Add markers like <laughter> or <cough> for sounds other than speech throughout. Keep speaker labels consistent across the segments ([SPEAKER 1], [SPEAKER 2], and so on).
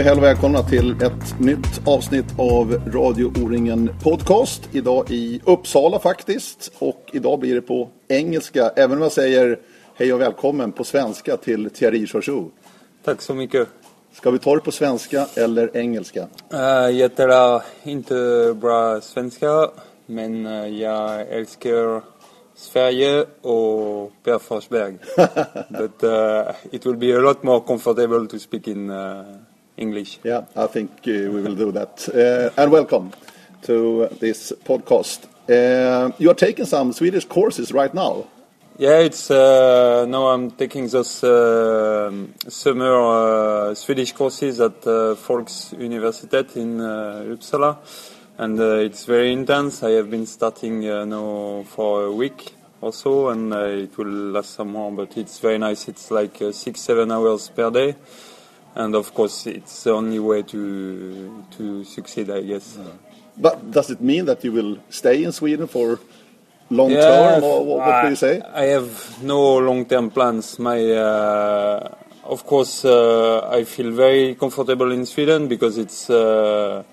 [SPEAKER 1] Säger hej och välkomna till ett nytt avsnitt av Radio O-ringen Podcast. Idag i Uppsala faktiskt. Och idag blir det på engelska, även om jag säger hej och välkommen på svenska till Thierry Chouchou.
[SPEAKER 2] Tack så mycket.
[SPEAKER 1] Ska vi ta det på svenska eller engelska?
[SPEAKER 2] Uh, jag talar inte bra svenska, men uh, jag älskar Sverige och Per Forsberg. <laughs> But uh, it will be a lot more comfortable to speak in uh, English.
[SPEAKER 1] Yeah, I think uh, we will do that. Uh, and welcome to this podcast. Uh, you are taking some Swedish courses right now.
[SPEAKER 2] Yeah, it's uh, now I'm taking those uh, summer uh, Swedish courses at uh, Universitet in uh, Uppsala, and uh, it's very intense. I have been starting uh, now for a week or so, and uh, it will last some more. But it's very nice. It's like uh, six, seven hours per day, and of course, it's the only way to to succeed, I guess.
[SPEAKER 1] But does it mean that you will stay in Sweden for long
[SPEAKER 2] Yeah,
[SPEAKER 1] term, or what, what
[SPEAKER 2] I,
[SPEAKER 1] do you say?
[SPEAKER 2] I have no long-term plans. My, uh, of course, uh, I feel very comfortable in Sweden because it's uh,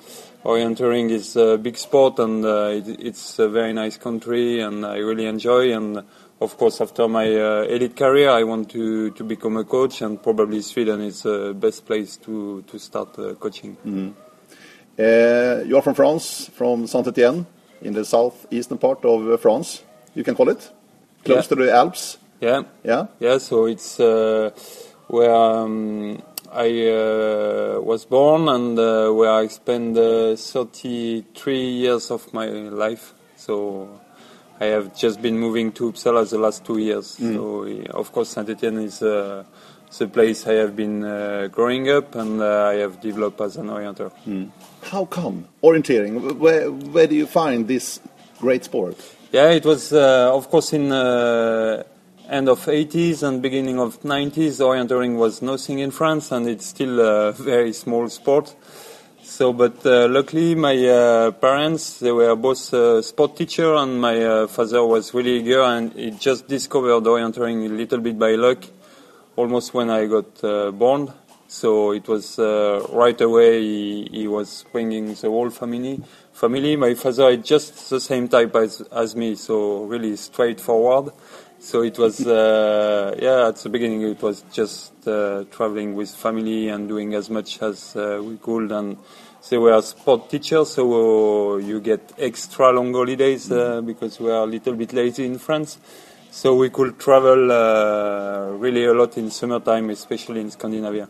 [SPEAKER 2] orienteering is a big sport and uh, it, it's a very nice country and I really enjoy. And of course, after my uh, elite career, I want to, to become a coach and probably Sweden is the best place to to start uh, coaching.
[SPEAKER 1] Uh, you are from France, from Saint-Étienne, in the southeastern part of uh, France, you can call it, close
[SPEAKER 2] Yeah.
[SPEAKER 1] to the Alps.
[SPEAKER 2] Yeah.
[SPEAKER 1] Yeah.
[SPEAKER 2] Yeah, so it's uh, where um, I uh, was born and uh, where I spent uh, 33 years of my life. So I have just been moving to Uppsala the last two years. So uh, of course Saint Etienne is uh, the place I have been uh, growing up and uh, I have developed as an orienter.
[SPEAKER 1] How come orienteering? Where where do you find this great sport?
[SPEAKER 2] Yeah, it was uh, of course in uh, end of 80s and beginning of 90s. Orienteering was nothing in France, and it's still a <laughs> very small sport. So, but uh, luckily, my uh, parents they were both uh, sport teacher, and my uh, father was really eager, and he just discovered orienteering a little bit by luck, almost when I got uh, born. So it was uh, right away he, he was bringing the whole family. Family. My father is just the same type as as me, so really straightforward. So it was uh, yeah. At the beginning, it was just uh, traveling with family and doing as much as uh, we could. And they were sport teachers, so you get extra long holidays uh, because we are a little bit lazy in France. So we could travel uh, really a lot in summertime, especially in Scandinavia.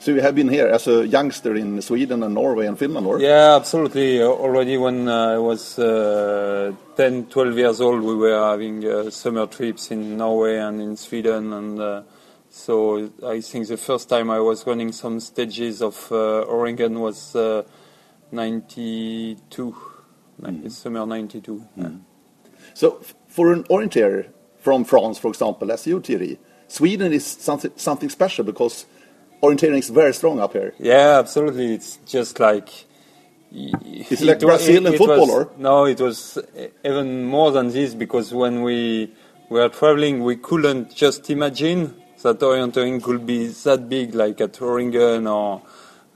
[SPEAKER 1] So you have been here as a youngster in Sweden and Norway and Finland, or?
[SPEAKER 2] Yeah, absolutely. Already when I was uh, 10, 12 years old, we were having uh, summer trips in Norway and in Sweden. And uh, so I think the first time I was running some stages of uh, O-Ringen was uh, 92, ni- summer 92. yeah.
[SPEAKER 1] So for an orienteer from France, for example, as you, Thierry, Sweden is something something special because orienteering is very strong up here.
[SPEAKER 2] Yeah, absolutely. It's just like.
[SPEAKER 1] It's like Brazil in football,
[SPEAKER 2] was,
[SPEAKER 1] or?
[SPEAKER 2] No, it was even more than this because when we were traveling, we couldn't just imagine that orienteering could be that big, like at Oringen or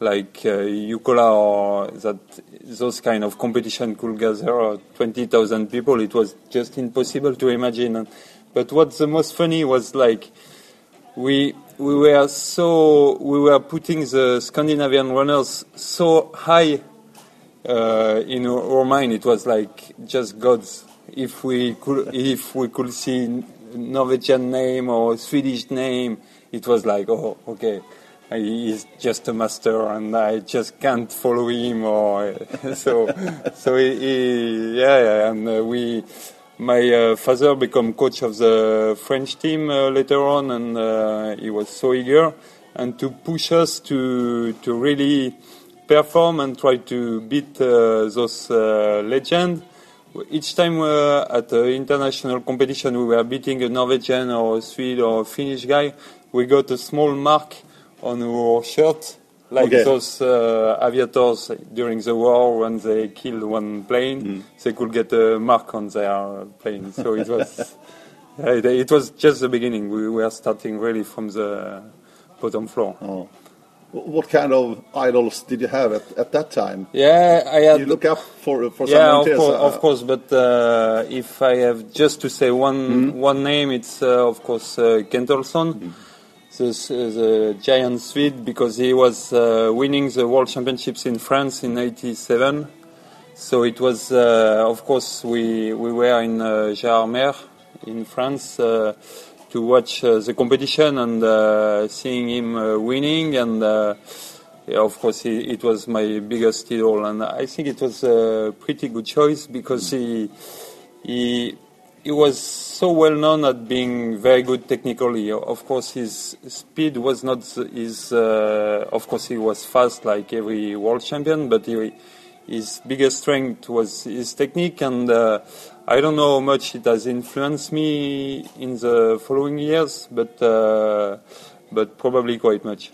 [SPEAKER 2] like uh, or that those kind of competition could gather 20,000 people. It was just impossible to imagine. But what's the most funny was like we we were so we were putting the Scandinavian runners so high uh, in our, mind. It was like just gods. If we could if we could see Norwegian name or Swedish name, it was like oh okay. He's just a master, and I just can't follow him. Or <laughs> so, so he, he, yeah, yeah, and uh, we, my uh, father became coach of the French team uh, later on, and uh, he was so eager and to push us to to really perform and try to beat those legends. Each time at the international competition we were beating a Norwegian or a Swede or a Finnish guy, we got a small mark on our shirt, like
[SPEAKER 1] Okay.
[SPEAKER 2] those uh, aviators during the war when they killed one plane, they could get a mark on their plane. So it was, <laughs> it, it was just the beginning. We were starting really from the bottom floor.
[SPEAKER 1] Oh. What kind of idols did you have at, at that time?
[SPEAKER 2] Yeah, I had.
[SPEAKER 1] You look up for for
[SPEAKER 2] yeah, of course, of course. But uh, if I have just to say one
[SPEAKER 1] Hmm?
[SPEAKER 2] one name, it's uh, of course uh, Kent Olsson, the, the giant Swede, because he was uh, winning the World Championships in France in '87. So it was, uh, of course, we we were in uh, in France uh, to watch uh, the competition and uh, seeing him uh, winning and. Yeah, of course, he, it was my biggest idol, and I think it was a pretty good choice because he he he was so well known at being very good technically. Of course, his speed was not his. Uh, of course, he was fast like every world champion, but he, his biggest strength was his technique, and uh, I don't know how much it has influenced me in the following years, but uh, but probably quite much.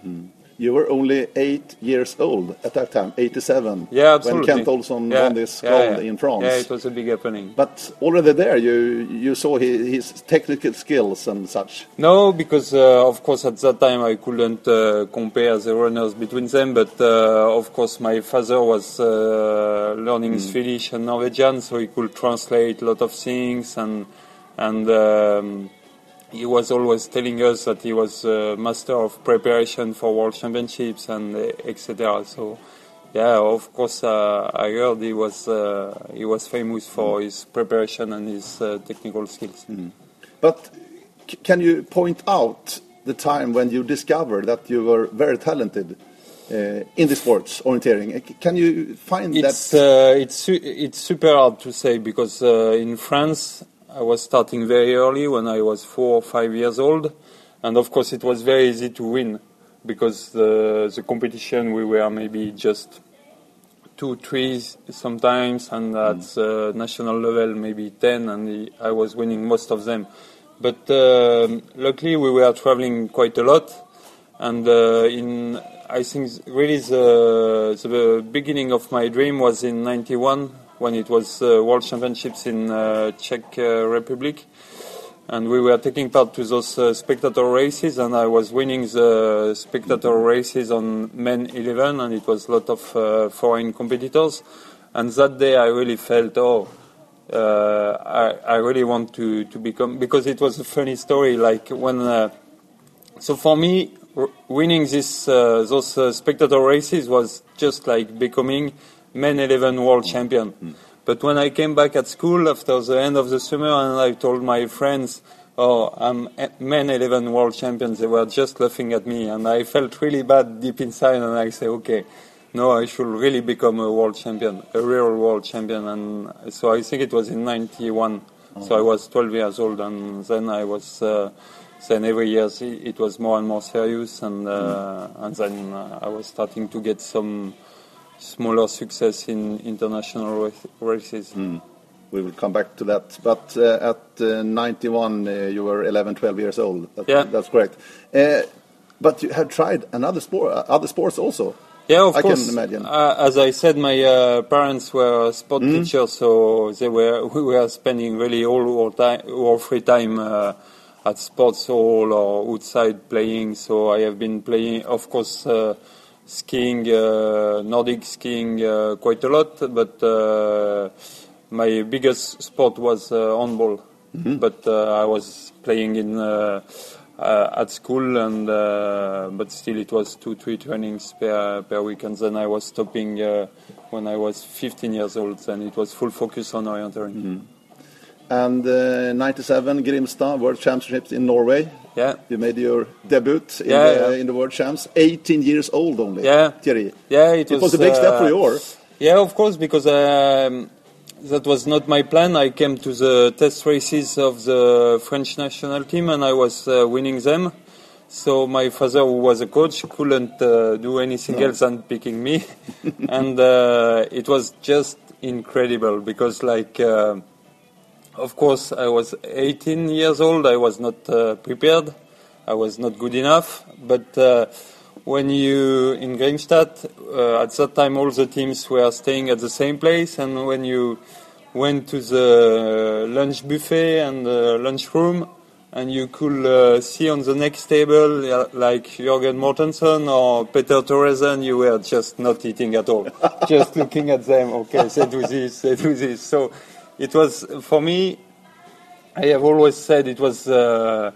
[SPEAKER 1] You were only eight years old at that time, 87.
[SPEAKER 2] Yeah, absolutely.
[SPEAKER 1] When Kent Olsson
[SPEAKER 2] yeah,
[SPEAKER 1] won this
[SPEAKER 2] yeah,
[SPEAKER 1] gold
[SPEAKER 2] yeah.
[SPEAKER 1] in France.
[SPEAKER 2] Yeah, it was a big happening.
[SPEAKER 1] But already there, you you saw his, his technical skills and such.
[SPEAKER 2] No, because uh, of course at that time I couldn't uh, compare the runners between them. But uh, of course my father was uh, learning Swedish and Norwegian, so he could translate a lot of things, and and um, he was always telling us that he was a master of preparation for World Championships and etc. So. Yeah, of course. Uh, I heard he was uh, he was famous for his preparation and his uh, technical skills.
[SPEAKER 1] But c- can you point out the time when you discovered that you were very talented uh, in the sports orienteering? Can you find
[SPEAKER 2] It's
[SPEAKER 1] that?
[SPEAKER 2] uh, it's su- it's super hard to say because uh, in France I was starting very early when I was four or five years old, and of course it was very easy to win because the the competition we were maybe just two, three sometimes, and at the national level maybe ten, and the, I was winning most of them. But um luckily we were traveling quite a lot, and uh, in I think really the the beginning of my dream was in '91 when it was uh, World Championships in uh, Czech uh, Republic, and we were taking part to those spectator races, and I was winning the spectator races on men 11, and it was a lot of foreign competitors, and that day I really felt oh. Uh, I, I really want to, to become because it was a funny story. Like when uh, so for me, winning this uh, those spectator races was just like becoming men 11 world champion. But when I came back at school after the end of the summer and I told my friends, "Oh, I'm men 11 world champion," they were just laughing at me, and I felt really bad deep inside. And I say, "Okay." No, I should really become a world champion, a real world champion. And so I think it was in 91. So I was 12 years old, and then I was uh, then every year it was more and more serious, and uh, and then uh, I was starting to get some smaller success in international race- races.
[SPEAKER 1] We will come back to that. But uh, at uh, 91, uh, you were 11, 12 years old. That,
[SPEAKER 2] Yeah.
[SPEAKER 1] That's correct. Uh, but you have tried another sport, uh, other sports also.
[SPEAKER 2] Yeah, of
[SPEAKER 1] I can
[SPEAKER 2] course.
[SPEAKER 1] imagine.
[SPEAKER 2] Uh, as I said, my uh, parents were sport
[SPEAKER 1] Mm.
[SPEAKER 2] teachers, so they were <laughs> we were spending really all our time, our free time uh, at sports hall or outside playing. So I have been playing, of course, uh, skiing, uh, Nordic skiing uh, quite a lot, but uh, my biggest sport was uh, handball.
[SPEAKER 1] Mm-hmm.
[SPEAKER 2] But uh, I was playing in. Uh, uh, at school, and uh, but still it was two, three trainings per per week, and then I was stopping uh, when I was 15 years old. and it was full focus on orienteering.
[SPEAKER 1] And uh, 97, Grimstad World Championships in Norway.
[SPEAKER 2] Yeah,
[SPEAKER 1] You made your debut in,
[SPEAKER 2] Yeah,
[SPEAKER 1] the,
[SPEAKER 2] yeah.
[SPEAKER 1] in the World Champs. 18 years old only,
[SPEAKER 2] Yeah.
[SPEAKER 1] Thierry.
[SPEAKER 2] yeah, it,
[SPEAKER 1] It was a big step for
[SPEAKER 2] uh,
[SPEAKER 1] you.
[SPEAKER 2] Yeah, of course, because um, that was not my plan. I came to the test races of the French national team and I was uh, winning them. So my father, who was a coach, couldn't uh, do anything else than picking me, <laughs> and uh, it was just incredible because, like, uh, of course, I was 18 years old. I was not uh, prepared. I was not good enough. But uh, when you in Grimstad, uh, at that time, all the teams were staying at the same place, and when you went to the lunch buffet and the lunch room, and you could uh, see on the next table uh, like Jörgen Mårtensson or Petter Thoresen, you were just not eating at all, <laughs> just looking at them. Okay, they do this, they do this. So it was for me. I have always said it was uh,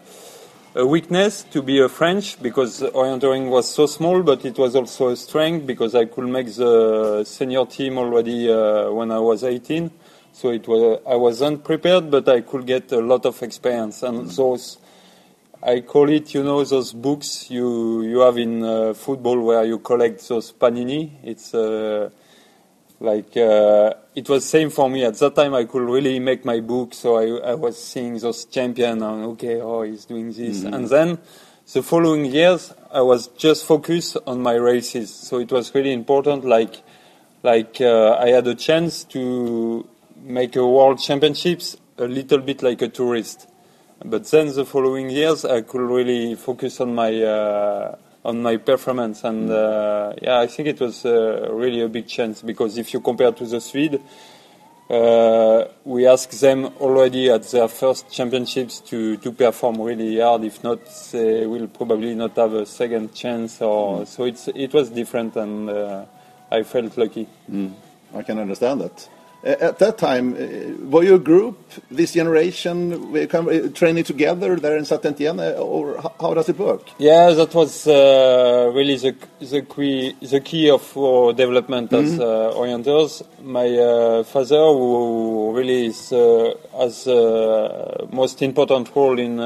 [SPEAKER 2] a weakness to be a French because orienteering was so small, but it was also a strength because I could make the senior team already uh, when I was 18 so it was I was unprepared, but I could get a lot of experience. And those, I call it, you know, those books you you have in uh, football where you collect those panini. It's uh, like uh, it was same for me at that time. I could really make my book, so I, I was seeing those champion and okay, oh, he's doing this, mm-hmm. and then the following years I was just focused on my races. So it was really important, like like uh, I had a chance to make a world championships a little bit like a tourist. But then the following years, I could really focus on my uh, on my performance, and uh, yeah, I think it was uh, really a big chance because if you compare to the Swede, uh, we ask them already at their first championships to, to perform really hard. If not, they will probably not have a second chance. Or mm. so it's it was different, and uh, I felt lucky.
[SPEAKER 1] Mm. I can understand that. Uh, at that time, uh, were you a group, this generation, we come, uh, training together there in Saint Etienne, or how does it work?
[SPEAKER 2] Yeah, that was uh, really the the key the key of our development mm -hmm. as uh, orienters. My uh, father, who really is, has most important role in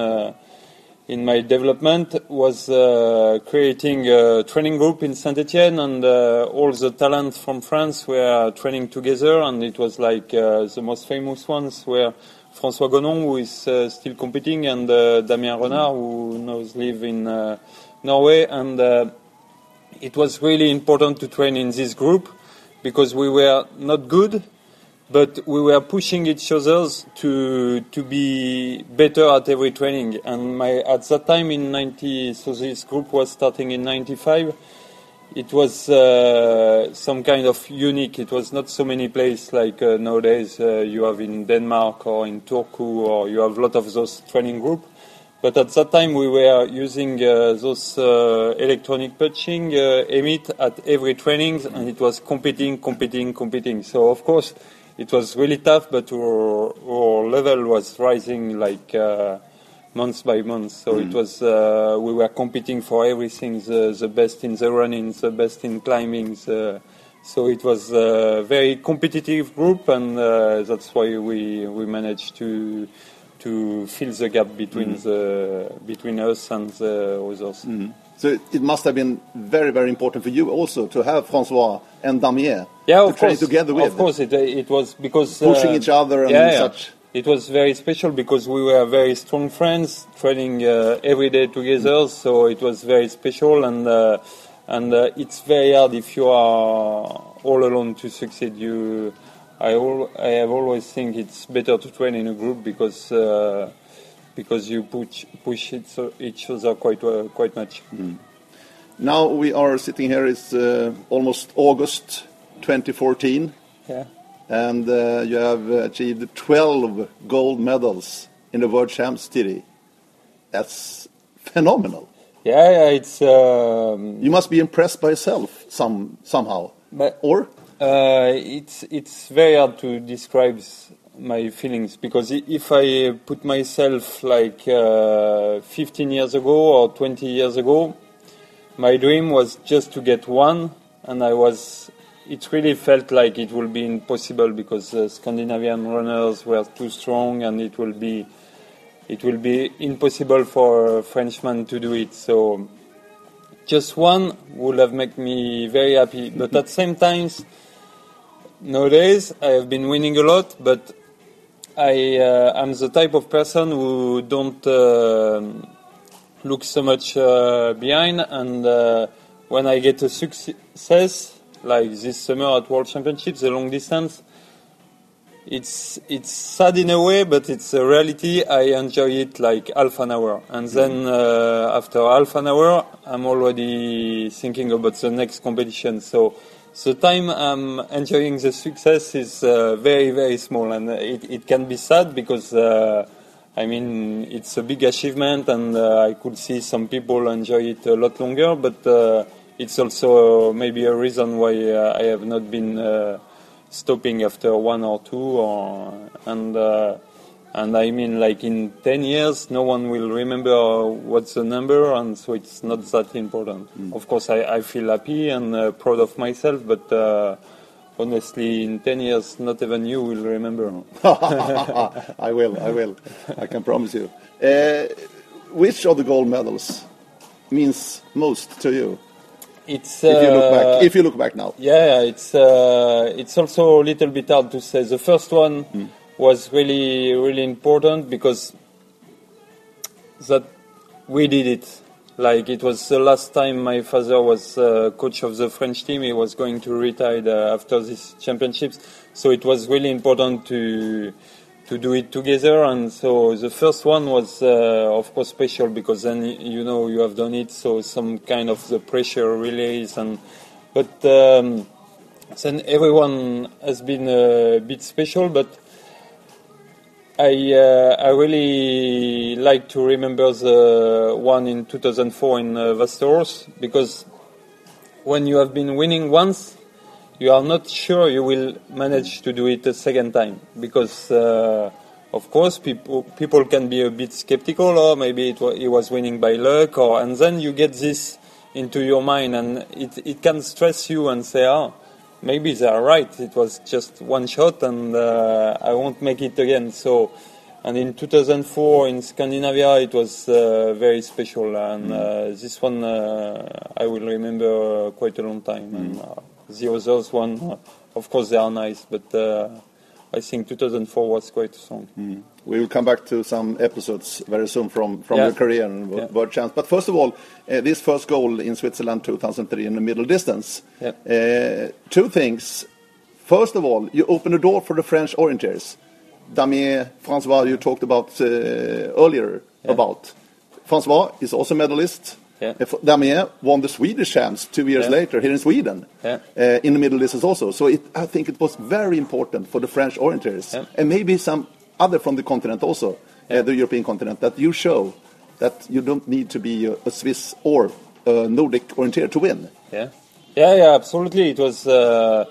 [SPEAKER 2] in my development was uh, creating a training group in Saint Etienne, and uh, all the talents from France were training together, and it was like uh, the most famous ones were François Gonon, who is uh, still competing, and uh, Damien Renard, who now live in uh, Norway, and it was really important to train in this group because we were not good but we were pushing each other to to be better at every training. And my at that time in '90, so this group was starting in '95. It was uh, some kind of unique. It was not so many places like uh, nowadays uh, you have in Denmark or in Turku or you have a lot of those training group. But at that time we were using uh, those uh, electronic punching uh, emit at every training, and it was competing, competing, competing. So of course it was really tough, but our, our level was rising like uh, month by month. So mm. it was uh, we were competing for everything: the, the best in the running, the best in climbing. The, so it was a very competitive group, and uh, that's why we we managed to to fill the gap between mm. the between us and the others.
[SPEAKER 1] Mm. So it must have been very, very important for you also to have Francois and Damien
[SPEAKER 2] yeah,
[SPEAKER 1] to train together with.
[SPEAKER 2] Of course, it, it was because
[SPEAKER 1] pushing uh, each other and yeah, such.
[SPEAKER 2] It was very special because we were very strong friends, training uh, every day together. Mm. So it was very special, and uh, and uh, it's very hard if you are all alone to succeed. You, I, al- I have always think it's better to train in a group because uh, because you push push each other quite uh, quite much. Mm.
[SPEAKER 1] Now we are sitting here. It's uh, almost August 2014.
[SPEAKER 2] Yeah.
[SPEAKER 1] And uh, you have achieved 12 gold medals in the World Championship. That's phenomenal.
[SPEAKER 2] Yeah, yeah, it's. Um,
[SPEAKER 1] you must be impressed by yourself some somehow.
[SPEAKER 2] But,
[SPEAKER 1] or?
[SPEAKER 2] Uh, it's it's very hard to describe my feelings because if I put myself like uh, 15 years ago or 20 years ago, my dream was just to get one, and I was. It really felt like it would be impossible because the Scandinavian runners were too strong, and it will be, it will be impossible for a Frenchman to do it. So, just one would have made me very happy. But at the same time, nowadays I have been winning a lot, but I uh, am the type of person who don't uh, look so much uh, behind, and uh, when I get a success like this summer at World Championships, the long distance, it's it's sad in a way, but it's a reality. I enjoy it like half an hour, and then uh, after half an hour, I'm already thinking about the next competition. So the time I'm enjoying the success is uh, very, very small, and it, it, can be sad because uh, I mean, it's a big achievement, and uh, I could see some people enjoy it a lot longer. But uh, it's also maybe a reason why uh, I have not been uh, stopping after one or two, or and and I mean, like in ten years, no one will remember what's the number, and so it's not that important.
[SPEAKER 1] Mm.
[SPEAKER 2] Of course, I, I feel happy and uh, proud of myself, but. Uh, honestly, in 10 years, not even you will remember. <laughs>
[SPEAKER 1] I will, I will. I can promise you. Uh, which of the gold medals means most to you?
[SPEAKER 2] It's
[SPEAKER 1] If you look
[SPEAKER 2] uh,
[SPEAKER 1] back, if you look back now.
[SPEAKER 2] Yeah, it's uh, it's also a little bit hard to say. The first one was really really important because that we did it. Like it was the last time my father was uh, coach of the French team. He was going to retire uh, after these championships, so it was really important to to do it together. And so the first one was, uh, of course, special because then you know you have done it. So some kind of the pressure relays and but um, then everyone has been a bit special. But I uh, I really like to remember the one in 2004 in uh, Västerås because when you have been winning once, you are not sure you will manage to do it a second time because, uh, of course, people people can be a bit skeptical, or maybe it, wa- it was winning by luck, or and then you get this into your mind, and it it can stress you and say, oh, maybe they are right. It was just one shot, and uh, I won't make it again. So. And in 2004 in Scandinavia, it was uh, very special, and uh, this one uh, I will remember uh, quite a long time. And uh, the others one, of course, they are nice, but uh, I think 2004 was quite strong.
[SPEAKER 1] We will come back to some episodes very soon from, from
[SPEAKER 2] Yeah.
[SPEAKER 1] your career and
[SPEAKER 2] Yeah.
[SPEAKER 1] world champs. But first of all, uh, this first goal in Switzerland 2003 in the middle distance.
[SPEAKER 2] Yeah.
[SPEAKER 1] Uh, two things. First of all, you open the door for the French orienteers. Damien, Francois, you talked about uh, earlier about. Francois is also medalist.
[SPEAKER 2] Yeah.
[SPEAKER 1] Damien won the Swedish champs two years
[SPEAKER 2] Yeah.
[SPEAKER 1] later here in Sweden,
[SPEAKER 2] Yeah.
[SPEAKER 1] uh, in the middle distance also. So it, I think it was very important for the French orienteers and maybe some other from the continent also, uh, the European continent, that you show that you don't need to be a, a Swiss or a Nordic orienteer to win.
[SPEAKER 2] Yeah, yeah, yeah, absolutely. It was, uh,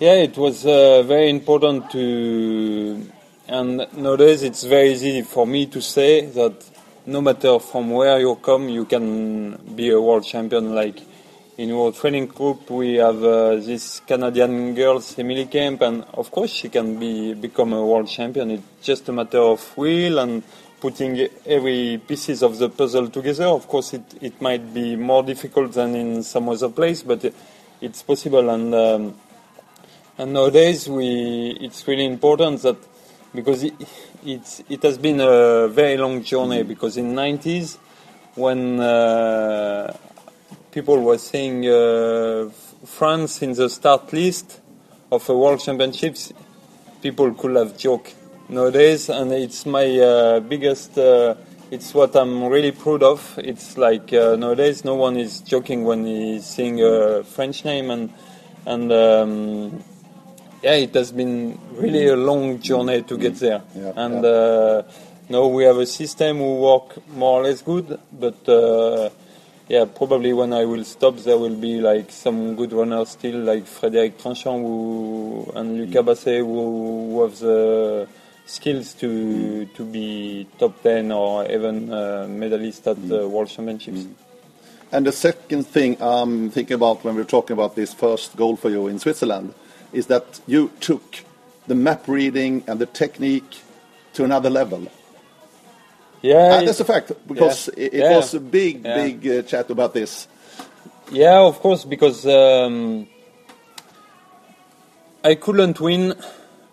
[SPEAKER 2] yeah, it was uh, very important to, and nowadays it's very easy for me to say that no matter from where you come, you can be a world champion. Like in our training group, we have uh, this Canadian girl, Emily Kemp, and of course she can be become a world champion. It's just a matter of will and putting every pieces of the puzzle together. Of course, it, it might be more difficult than in some other place, but it, it's possible. And um, and nowadays, we it's really important that because it, it's it has been a very long journey. Because in 90s, when uh, people were saying uh, France in the start list of a World Championships, people could have joked nowadays, and it's my uh, biggest. Uh, it's what I'm really proud of. It's like uh, nowadays, no one is joking when he's seeing a French name, and and um, yeah, it has been really a mm. long journey to get mm. there.
[SPEAKER 1] Yeah,
[SPEAKER 2] and
[SPEAKER 1] yeah.
[SPEAKER 2] Uh, now we have a system who work more or less good, but. Uh, yeah, probably when I will stop, there will be like some good runners still, like Frédéric Tranchant who, and Lucas mm. Basset, who, who have the skills to to be top 10 or even uh, medalist at the World Championships.
[SPEAKER 1] And the second thing I'm thinking about when we're talking about this first goal for you in Switzerland is that you took the map reading and the technique to another level.
[SPEAKER 2] Yeah,
[SPEAKER 1] And that's a fact because
[SPEAKER 2] yeah,
[SPEAKER 1] it, it
[SPEAKER 2] yeah,
[SPEAKER 1] was a big,
[SPEAKER 2] yeah.
[SPEAKER 1] big uh, chat about this.
[SPEAKER 2] Yeah, of course, because um, I couldn't win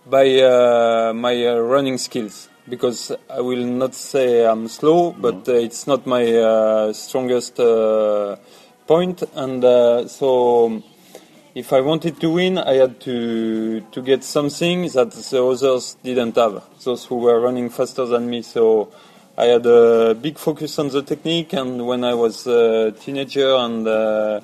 [SPEAKER 2] by uh, my uh, running skills because I will not say I'm slow, but uh, it's not my uh, strongest uh, point, and uh, so if I wanted to win, I had to to get something that the others didn't have. Those who were running faster than me, so. I had a big focus on the technique, and when I was a teenager, and uh,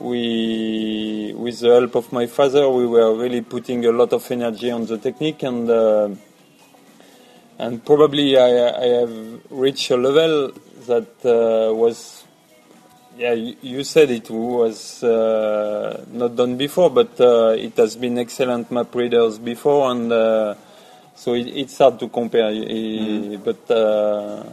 [SPEAKER 2] we, with the help of my father, we were really putting a lot of energy on the technique, and uh, and probably I, I have reached a level that uh, was yeah, you, you said it was uh, not done before, but uh, it has been excellent map readers before, and uh, so it, it's hard to compare. Mm. But uh,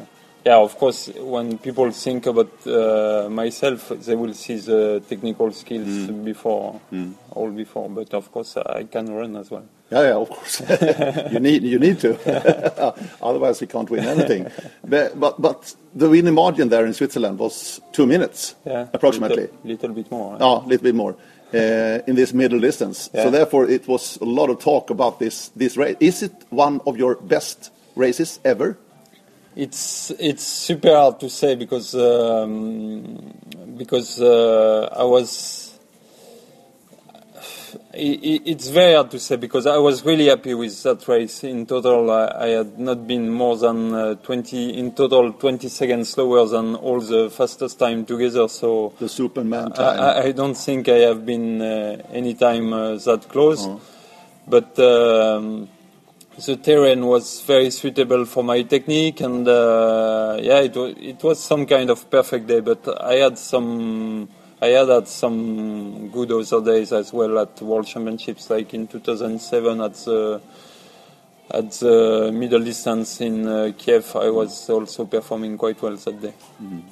[SPEAKER 2] yeah, of course, when people think about uh, myself, they will see the technical skills mm. before, mm. all before. But of course, I can run as well.
[SPEAKER 1] Yeah, yeah, of course. <laughs> you need you need to. <laughs> Otherwise, we can't win anything. but, but, but the winning margin there in Switzerland was two minutes,
[SPEAKER 2] yeah,
[SPEAKER 1] approximately.
[SPEAKER 2] Little, little bit more.
[SPEAKER 1] A oh, little bit more. Uh, in this middle distance. Yeah. So therefore, it was a lot of talk about this this race. Is it one of your best races ever?
[SPEAKER 2] It's it's super hard to say because um, because uh, I was it's very hard to say because I was really happy with that race. In total, I, had not been more than uh, 20 in total 20 seconds slower than all the fastest time together. So
[SPEAKER 1] the Superman time.
[SPEAKER 2] I, I don't think I have been uh, any time uh, that close, oh. but. Um, the terrain was very suitable for my technique, and uh, yeah, it was, it was some kind of perfect day. But I had some I had had some good other days as well at World Championships, like in 2007 at the at the middle distance in uh, Kiev. I was also performing quite well that day. Mm.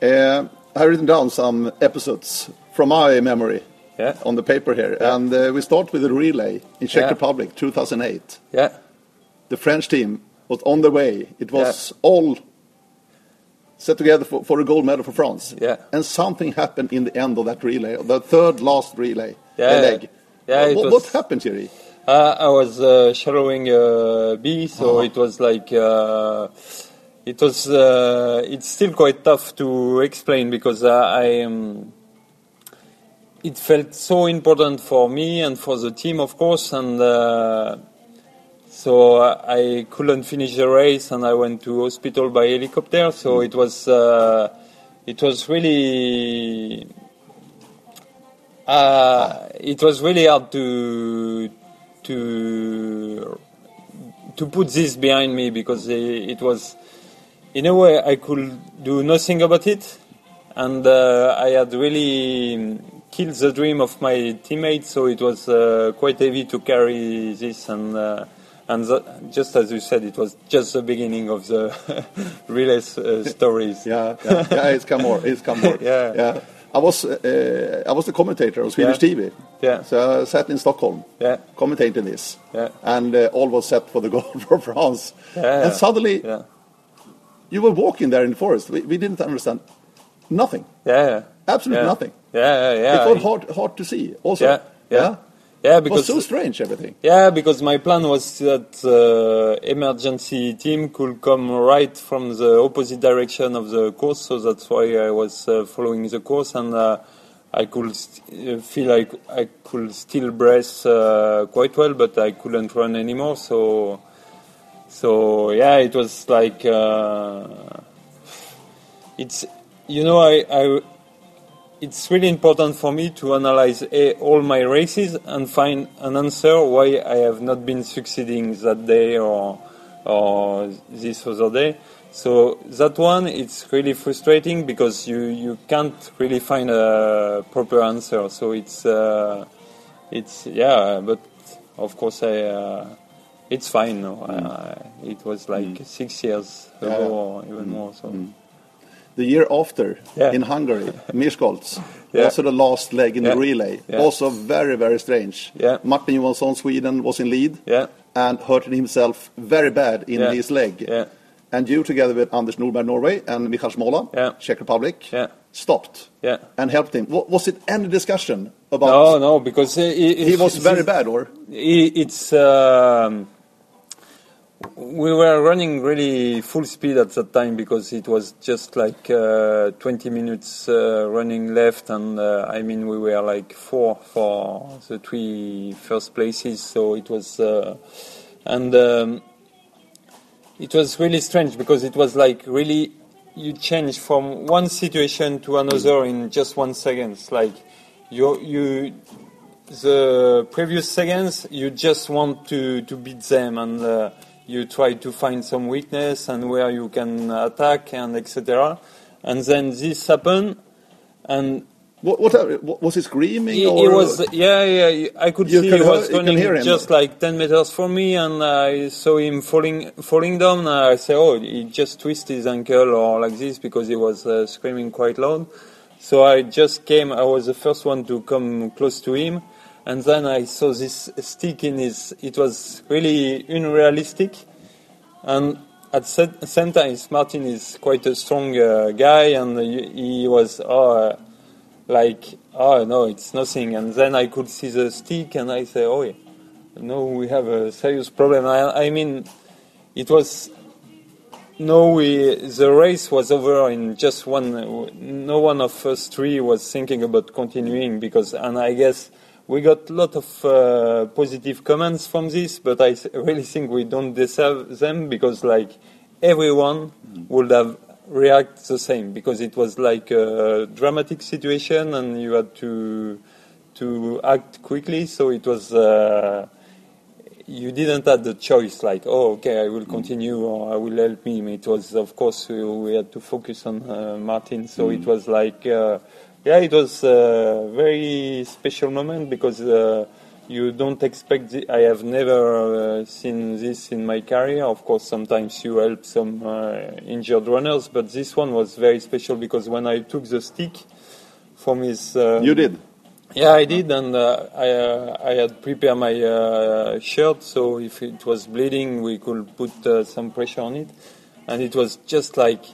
[SPEAKER 1] Yeah. Uh, I've written down some episodes from my memory
[SPEAKER 2] yeah.
[SPEAKER 1] on the paper here, yeah. and uh, we start with the relay in Czech yeah. Republic, 2008.
[SPEAKER 2] Yeah.
[SPEAKER 1] The French team was on the way. It was all set together for, for, a gold medal for France.
[SPEAKER 2] Yeah.
[SPEAKER 1] And something happened in the end of that relay, the third last relay,
[SPEAKER 2] yeah,
[SPEAKER 1] leg.
[SPEAKER 2] Yeah,
[SPEAKER 1] what,
[SPEAKER 2] was,
[SPEAKER 1] what, happened, Thierry?
[SPEAKER 2] Uh, I was uh, shadowing uh, B, so uh-huh. it was like uh, it was. Uh, it's still quite tough to explain because uh, I. Um, it felt so important for me and for the team, of course, and uh, so uh, I couldn't finish the race, and I went to hospital by helicopter. So it was uh, it was really uh, it was really hard to to to put this behind me because it was in a way I could do nothing about it, and uh, I had really killed the dream of my teammates. So it was uh, quite heavy to carry this and uh, and the, just as you said, it was just the beginning of the <laughs> relay uh, stories.
[SPEAKER 1] yeah, yeah, yeah, it's come more. It's come more. <laughs>
[SPEAKER 2] yeah,
[SPEAKER 1] yeah. I was uh, I was the commentator on Swedish
[SPEAKER 2] yeah.
[SPEAKER 1] TV.
[SPEAKER 2] Yeah.
[SPEAKER 1] So I sat in Stockholm.
[SPEAKER 2] Yeah.
[SPEAKER 1] Commentating this.
[SPEAKER 2] Yeah.
[SPEAKER 1] And uh, all was set for the <laughs> goal for France.
[SPEAKER 2] Yeah.
[SPEAKER 1] And suddenly,
[SPEAKER 2] yeah.
[SPEAKER 1] you were walking there in the forest. We, we didn't understand nothing.
[SPEAKER 2] Yeah.
[SPEAKER 1] Absolutely nothing.
[SPEAKER 2] Yeah, yeah.
[SPEAKER 1] It was hard hard to see. Also.
[SPEAKER 2] Yeah.
[SPEAKER 1] yeah.
[SPEAKER 2] Yeah, because
[SPEAKER 1] it was so strange everything.
[SPEAKER 2] Yeah, because my plan was that uh, emergency team could come right from the opposite direction of the course, so that's why I was uh, following the course, and uh, I could st- uh, feel like I could still brace uh, quite well, but I couldn't run anymore. So, so yeah, it was like uh, it's you know I I it's really important for me to analyze a, all my races and find an answer why I have not been succeeding that day or or this other day. So that one it's really frustrating because you, you can't really find a proper answer. So it's uh, it's yeah, but of course I uh, it's fine. No, mm. uh, it was like mm. six years ago yeah. or even mm. more. So.
[SPEAKER 1] The year after
[SPEAKER 2] yeah.
[SPEAKER 1] in Hungary, Miskolc, <laughs> yeah. also the last leg in
[SPEAKER 2] yeah.
[SPEAKER 1] the relay. Also very, very strange.
[SPEAKER 2] Yeah.
[SPEAKER 1] Martin Johansson, Sweden, was in lead and hurt himself very bad in his leg. And you, together with Anders Nordberg, Norway, and Michal Smola. Czech Republic, stopped
[SPEAKER 2] yeah.
[SPEAKER 1] and helped him. Was it any discussion about?
[SPEAKER 2] No, no, because he,
[SPEAKER 1] he was very bad, or
[SPEAKER 2] it's. Um, we were running really full speed at that time because it was just like uh, 20 minutes uh, running left, and uh, I mean we were like four for the three first places, so it was uh, and um, it was really strange because it was like really you change from one situation to another in just one second. Like you you the previous seconds you just want to to beat them and uh, you try to find some weakness and where you can attack and etc. And then this happened, and
[SPEAKER 1] What, what, was he screaming?
[SPEAKER 2] he,
[SPEAKER 1] or
[SPEAKER 2] he was yeah yeah I could see he was
[SPEAKER 1] hear-
[SPEAKER 2] running just like 10 meters from me and I saw him falling falling down and I said oh he just twisted his ankle or like this because he was uh, screaming quite loud so I just came I was the first one to come close to him and then I saw this stick in his it was really unrealistic and at the same time Martin is quite a strong uh, guy and he, was oh uh, like, oh no, it's nothing. And then I could see the stick, and I say, oh, yeah, no, we have a serious problem. I, I mean, it was no, we the race was over in just one. No one of us three was thinking about continuing because, and I guess we got a lot of uh, positive comments from this, but I really think we don't deserve them because, like, everyone would have react the same because it was like a dramatic situation and you had to to act quickly. So it was. Uh, you didn't have the choice like oh okay I will continue or I will help him it was of course we, we had to focus on uh, Martin so it was like uh, yeah it was a very special moment because uh, you don't expect the, I have never uh, seen this in my career of course sometimes you help some uh, injured runners but this one was very special because when I took the stick from his uh,
[SPEAKER 1] You did.
[SPEAKER 2] yeah, I did, and uh, I uh, I had prepared my uh, shirt, so if it was bleeding, we could put uh, some pressure on it, and it was just like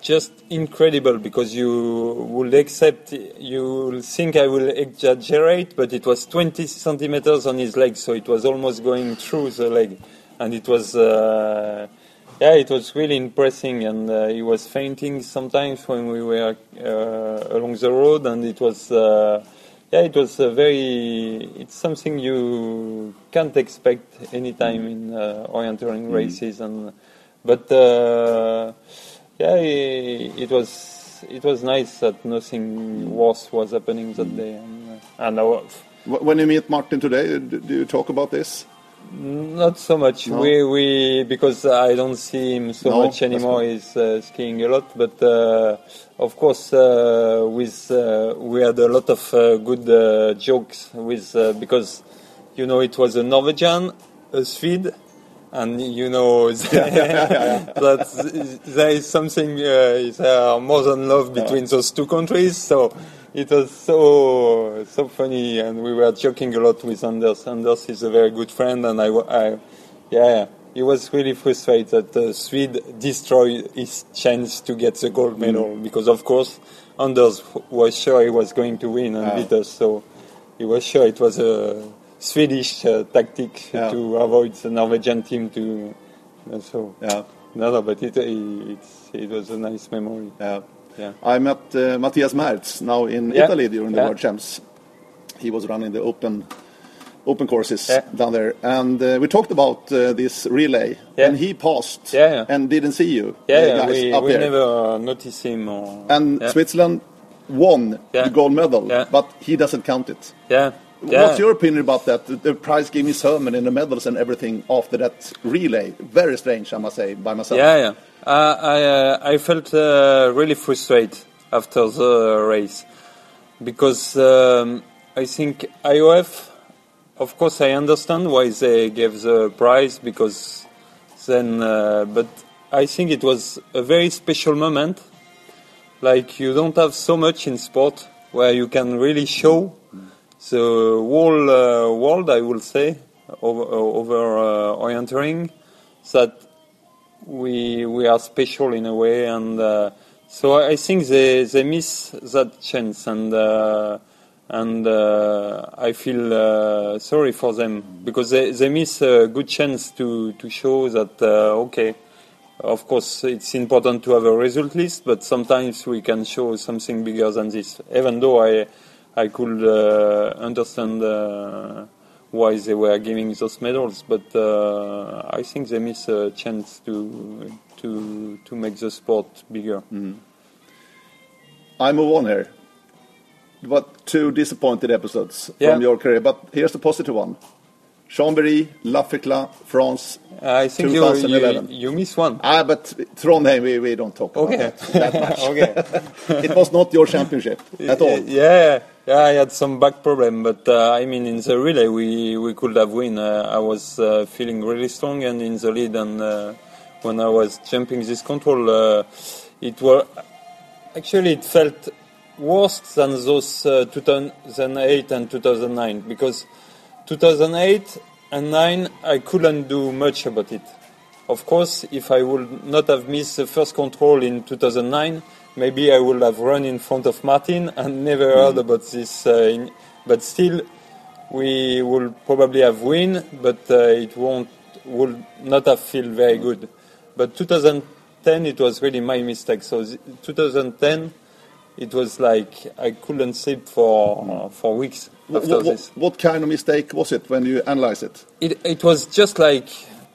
[SPEAKER 2] just incredible because you will accept, you will think I will exaggerate, but it was 20 centimeters on his leg, so it was almost going through the leg, and it was. Uh, yeah, it was really impressive, and uh, he was fainting sometimes when we were uh, along the road, and it was, uh, yeah, it was a very, it's something you can't expect anytime in uh, orienteering races, and but uh, yeah, it, was, it was nice that nothing worse was happening that day, and, uh, and
[SPEAKER 1] When you meet Martin today, do do you talk about this?
[SPEAKER 2] Not so much.
[SPEAKER 1] No?
[SPEAKER 2] We we because I don't see him so
[SPEAKER 1] No,
[SPEAKER 2] much anymore. He's uh, skiing a lot, but uh, of course uh, with uh, we had a lot of uh, good uh, jokes with uh, because you know it was a Norwegian, a Swede, and you know <laughs> that there is something uh, is uh, more than love between those two countries. So it was so so funny, and we were joking a lot with Anders. Anders is a very good friend, and I, I yeah, he was really frustrated that uh, Swede destroyed his chance to get the gold medal because, of course, Anders was sure he was going to win and
[SPEAKER 1] Yeah.
[SPEAKER 2] beat us. So he was sure it was a Swedish uh, tactic
[SPEAKER 1] Yeah.
[SPEAKER 2] to avoid the Norwegian team to. uh, so
[SPEAKER 1] Yeah.
[SPEAKER 2] no, no, but it it's, it was a nice memory.
[SPEAKER 1] Yeah.
[SPEAKER 2] Yeah.
[SPEAKER 1] I met uh, Matthias Merz now in
[SPEAKER 2] Yeah.
[SPEAKER 1] Italy during the
[SPEAKER 2] Yeah.
[SPEAKER 1] World Champs. He was running the open open courses down there, and uh, we talked about uh, this relay. And he passed and didn't see you,
[SPEAKER 2] Yeah,
[SPEAKER 1] uh,
[SPEAKER 2] we, we
[SPEAKER 1] there.
[SPEAKER 2] never uh, noticed him. Or,
[SPEAKER 1] and. Switzerland won the gold medal, but he doesn't count it.
[SPEAKER 2] Yeah. Yeah.
[SPEAKER 1] What's your opinion about that? The, the prize giving ceremony and the medals and everything after that relay. Very strange, I must say, by myself.
[SPEAKER 2] Yeah, yeah. Uh, I uh, I felt uh, really frustrated after the race because um, I think IOF, of course, I understand why they gave the prize because then, uh, but I think it was a very special moment. Like you don't have so much in sport where you can really show the whole uh, world, I will say, over, over uh, that we we are special in a way, and uh, so I think they they miss that chance, and uh, and uh, I feel uh, sorry for them because they they miss a good chance to to show that uh, okay. Of course, it's important to have a result list, but sometimes we can show something bigger than this. Even though I, I could uh, understand uh, why they were giving those medals, but uh, I think they miss a chance to to to make the sport bigger.
[SPEAKER 1] I move on here. But two disappointed episodes
[SPEAKER 2] Yeah.
[SPEAKER 1] from your career, but here's the positive one. Chambéry, La Féclaz, France.
[SPEAKER 2] I think you,
[SPEAKER 1] 2011.
[SPEAKER 2] you, you miss one.
[SPEAKER 1] Ah, but Trondheim, we, we don't talk about that, that much. <laughs>
[SPEAKER 2] okay. <laughs>
[SPEAKER 1] it was not your championship <laughs> at all.
[SPEAKER 2] Yeah, yeah, I had some back problem, but uh, I mean, in the relay, we, we could have win. Uh, I was uh, feeling really strong and in the lead, and uh, when I was jumping this control, uh, it was actually it felt worse than those uh, 2008 and 2009 because 2008 and 9 I couldn't do much about it. Of course, if I would not have missed the first control in 2009, maybe I would have run in front of Martin and never heard about this. Uh, in, but still, we will probably have win, but uh, it won't will not have feel very good. But 2010, it was really my mistake. So 2010, it was like I couldn't sleep for for weeks after
[SPEAKER 1] wh-
[SPEAKER 2] this.
[SPEAKER 1] what kind of mistake was it when you analyze it?
[SPEAKER 2] It, it was just like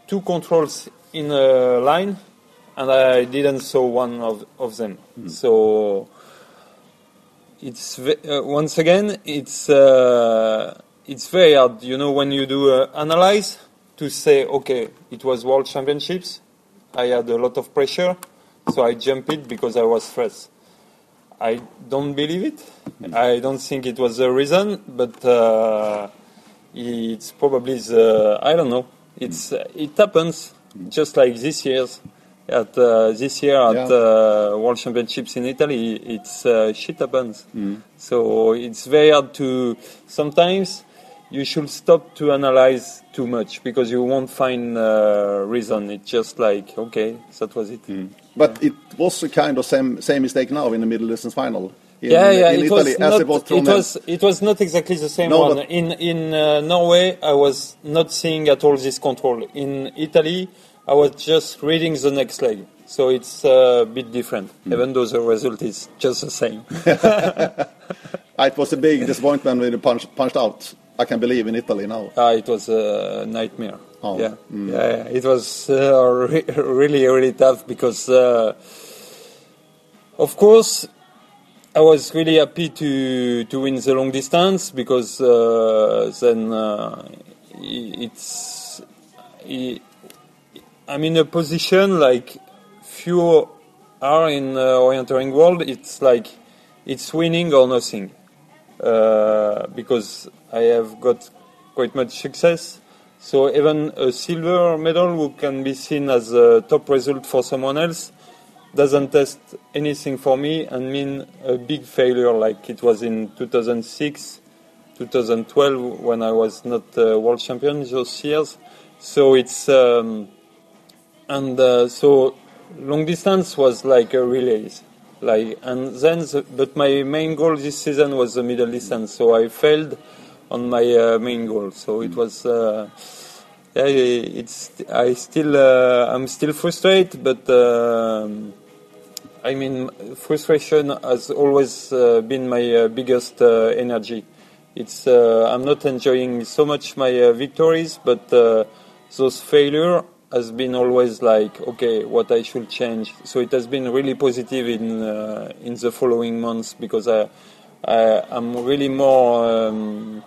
[SPEAKER 2] two controls in a line, and I didn't saw one of, of them. So it's uh, once again it's uh, it's very hard. You know when you do uh, analyze to say okay, it was World Championships. I had a lot of pressure, so I jumped it because I was stressed. I don't believe it. I don't think it was the reason, but uh, it's probably the I don't know. It's uh, it happens just like this year's at uh, this year at
[SPEAKER 1] Yeah.
[SPEAKER 2] uh, World Championships in Italy. It's uh, shit happens. So it's very hard to sometimes. You should stop to analyze too much because you won't find uh, reason. It's just like okay, that was it.
[SPEAKER 1] But it was a kind of same same mistake now in the middle distance final. In,
[SPEAKER 2] yeah, yeah,
[SPEAKER 1] in
[SPEAKER 2] it
[SPEAKER 1] Italy,
[SPEAKER 2] was
[SPEAKER 1] as
[SPEAKER 2] not.
[SPEAKER 1] it was
[SPEAKER 2] it was. It was not exactly the same
[SPEAKER 1] No,
[SPEAKER 2] one. In in uh, Norway, I was not seeing at all this control. In Italy, I was just reading the next leg. So it's uh, a bit different,
[SPEAKER 1] Hmm.
[SPEAKER 2] even though the result is just the same. <laughs>
[SPEAKER 1] It was a big disappointment when you punched, punched out. I can believe in Italy now.
[SPEAKER 2] Ah, it was a nightmare.
[SPEAKER 1] Oh,
[SPEAKER 2] Yeah, yeah, yeah, it was uh, re- really, really tough because, uh, of course, I was really happy to to win the long distance because uh, then uh, it's i- I'm in a position like few are in uh, orienteering world. It's like it's winning or nothing uh, because I have got quite much success. So even a silver medal who can be seen as a top result for someone else doesn't test anything for me and mean a big failure like it was in 2006, 2012 when I was not uh, world champion those years. So it's um, and uh, so long distance was like a relays like and then the, but my main goal this season was the middle distance. So i failed on my uh, main goal. So it was uh, yeah it's i still uh, i'm still frustrated but um i mean frustration has always uh, been my uh, biggest uh, energy. It's i'm not enjoying so much my victories but those failure has been always like okay what I should change. So it has been really positive in uh, in the following months because I, I I'm really more um,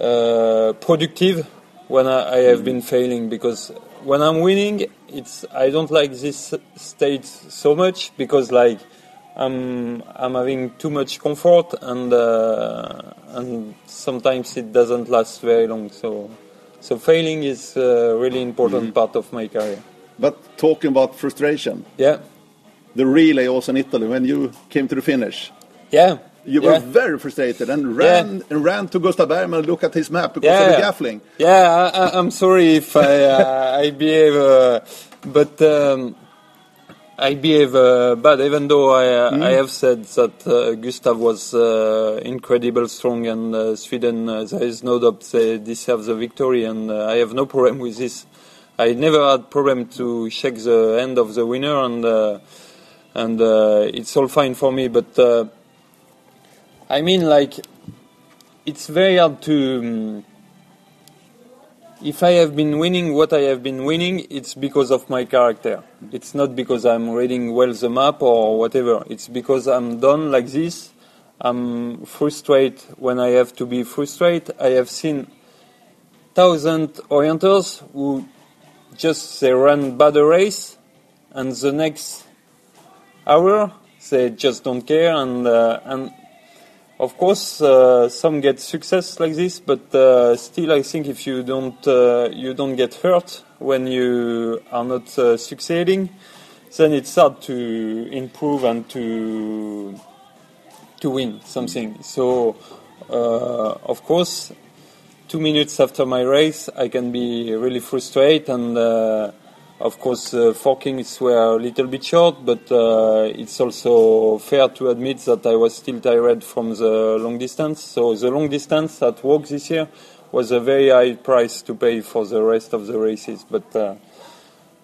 [SPEAKER 2] uh, productive when I, I have been failing because when I'm winning it's I don't like this state so much because like I'm I'm having too much comfort and uh, and sometimes it doesn't last very long. So so failing is a really important part of my career.
[SPEAKER 1] But talking about frustration,
[SPEAKER 2] Yeah,
[SPEAKER 1] the relay also in Italy, when you came to the finish,
[SPEAKER 2] yeah.
[SPEAKER 1] you
[SPEAKER 2] yeah.
[SPEAKER 1] were very frustrated and ran and ran to Gustav Bergman and look at his map because
[SPEAKER 2] yeah,
[SPEAKER 1] of the gaffling.
[SPEAKER 2] Yeah, I, I- I'm sorry if I uh, I behave, uh, but um, I behave uh, bad. Even though I uh, I have said that uh, Gustav was uh, incredible strong and uh, Sweden uh, there is no doubt they deserve the victory and I have no problem with this. I never had problem to shake the hand of the winner and uh, and uh, it's all fine for me. But uh, I mean like it's very hard to. um, if I have been winning what I have been winning, it's because of my character. It's not because I'm reading well the map or whatever. It's because I'm done like this. I'm frustrated when I have to be frustrated. I have seen thousand orienters who just they run bad a race, and the next hour they just don't care, and uh, and of course uh, some get success like this, but uh, still I think if you don't uh, you don't get hurt when you are not uh, succeeding, then it's hard to improve and to to win something. So uh, of course two minutes after my race, I can be really frustrated, and uh, of course, uh, forkings were a little bit short, but uh, it's also fair to admit that I was still tired from the long distance. So the long distance at WOC this year was a very high price to pay for the rest of the races, but. Uh,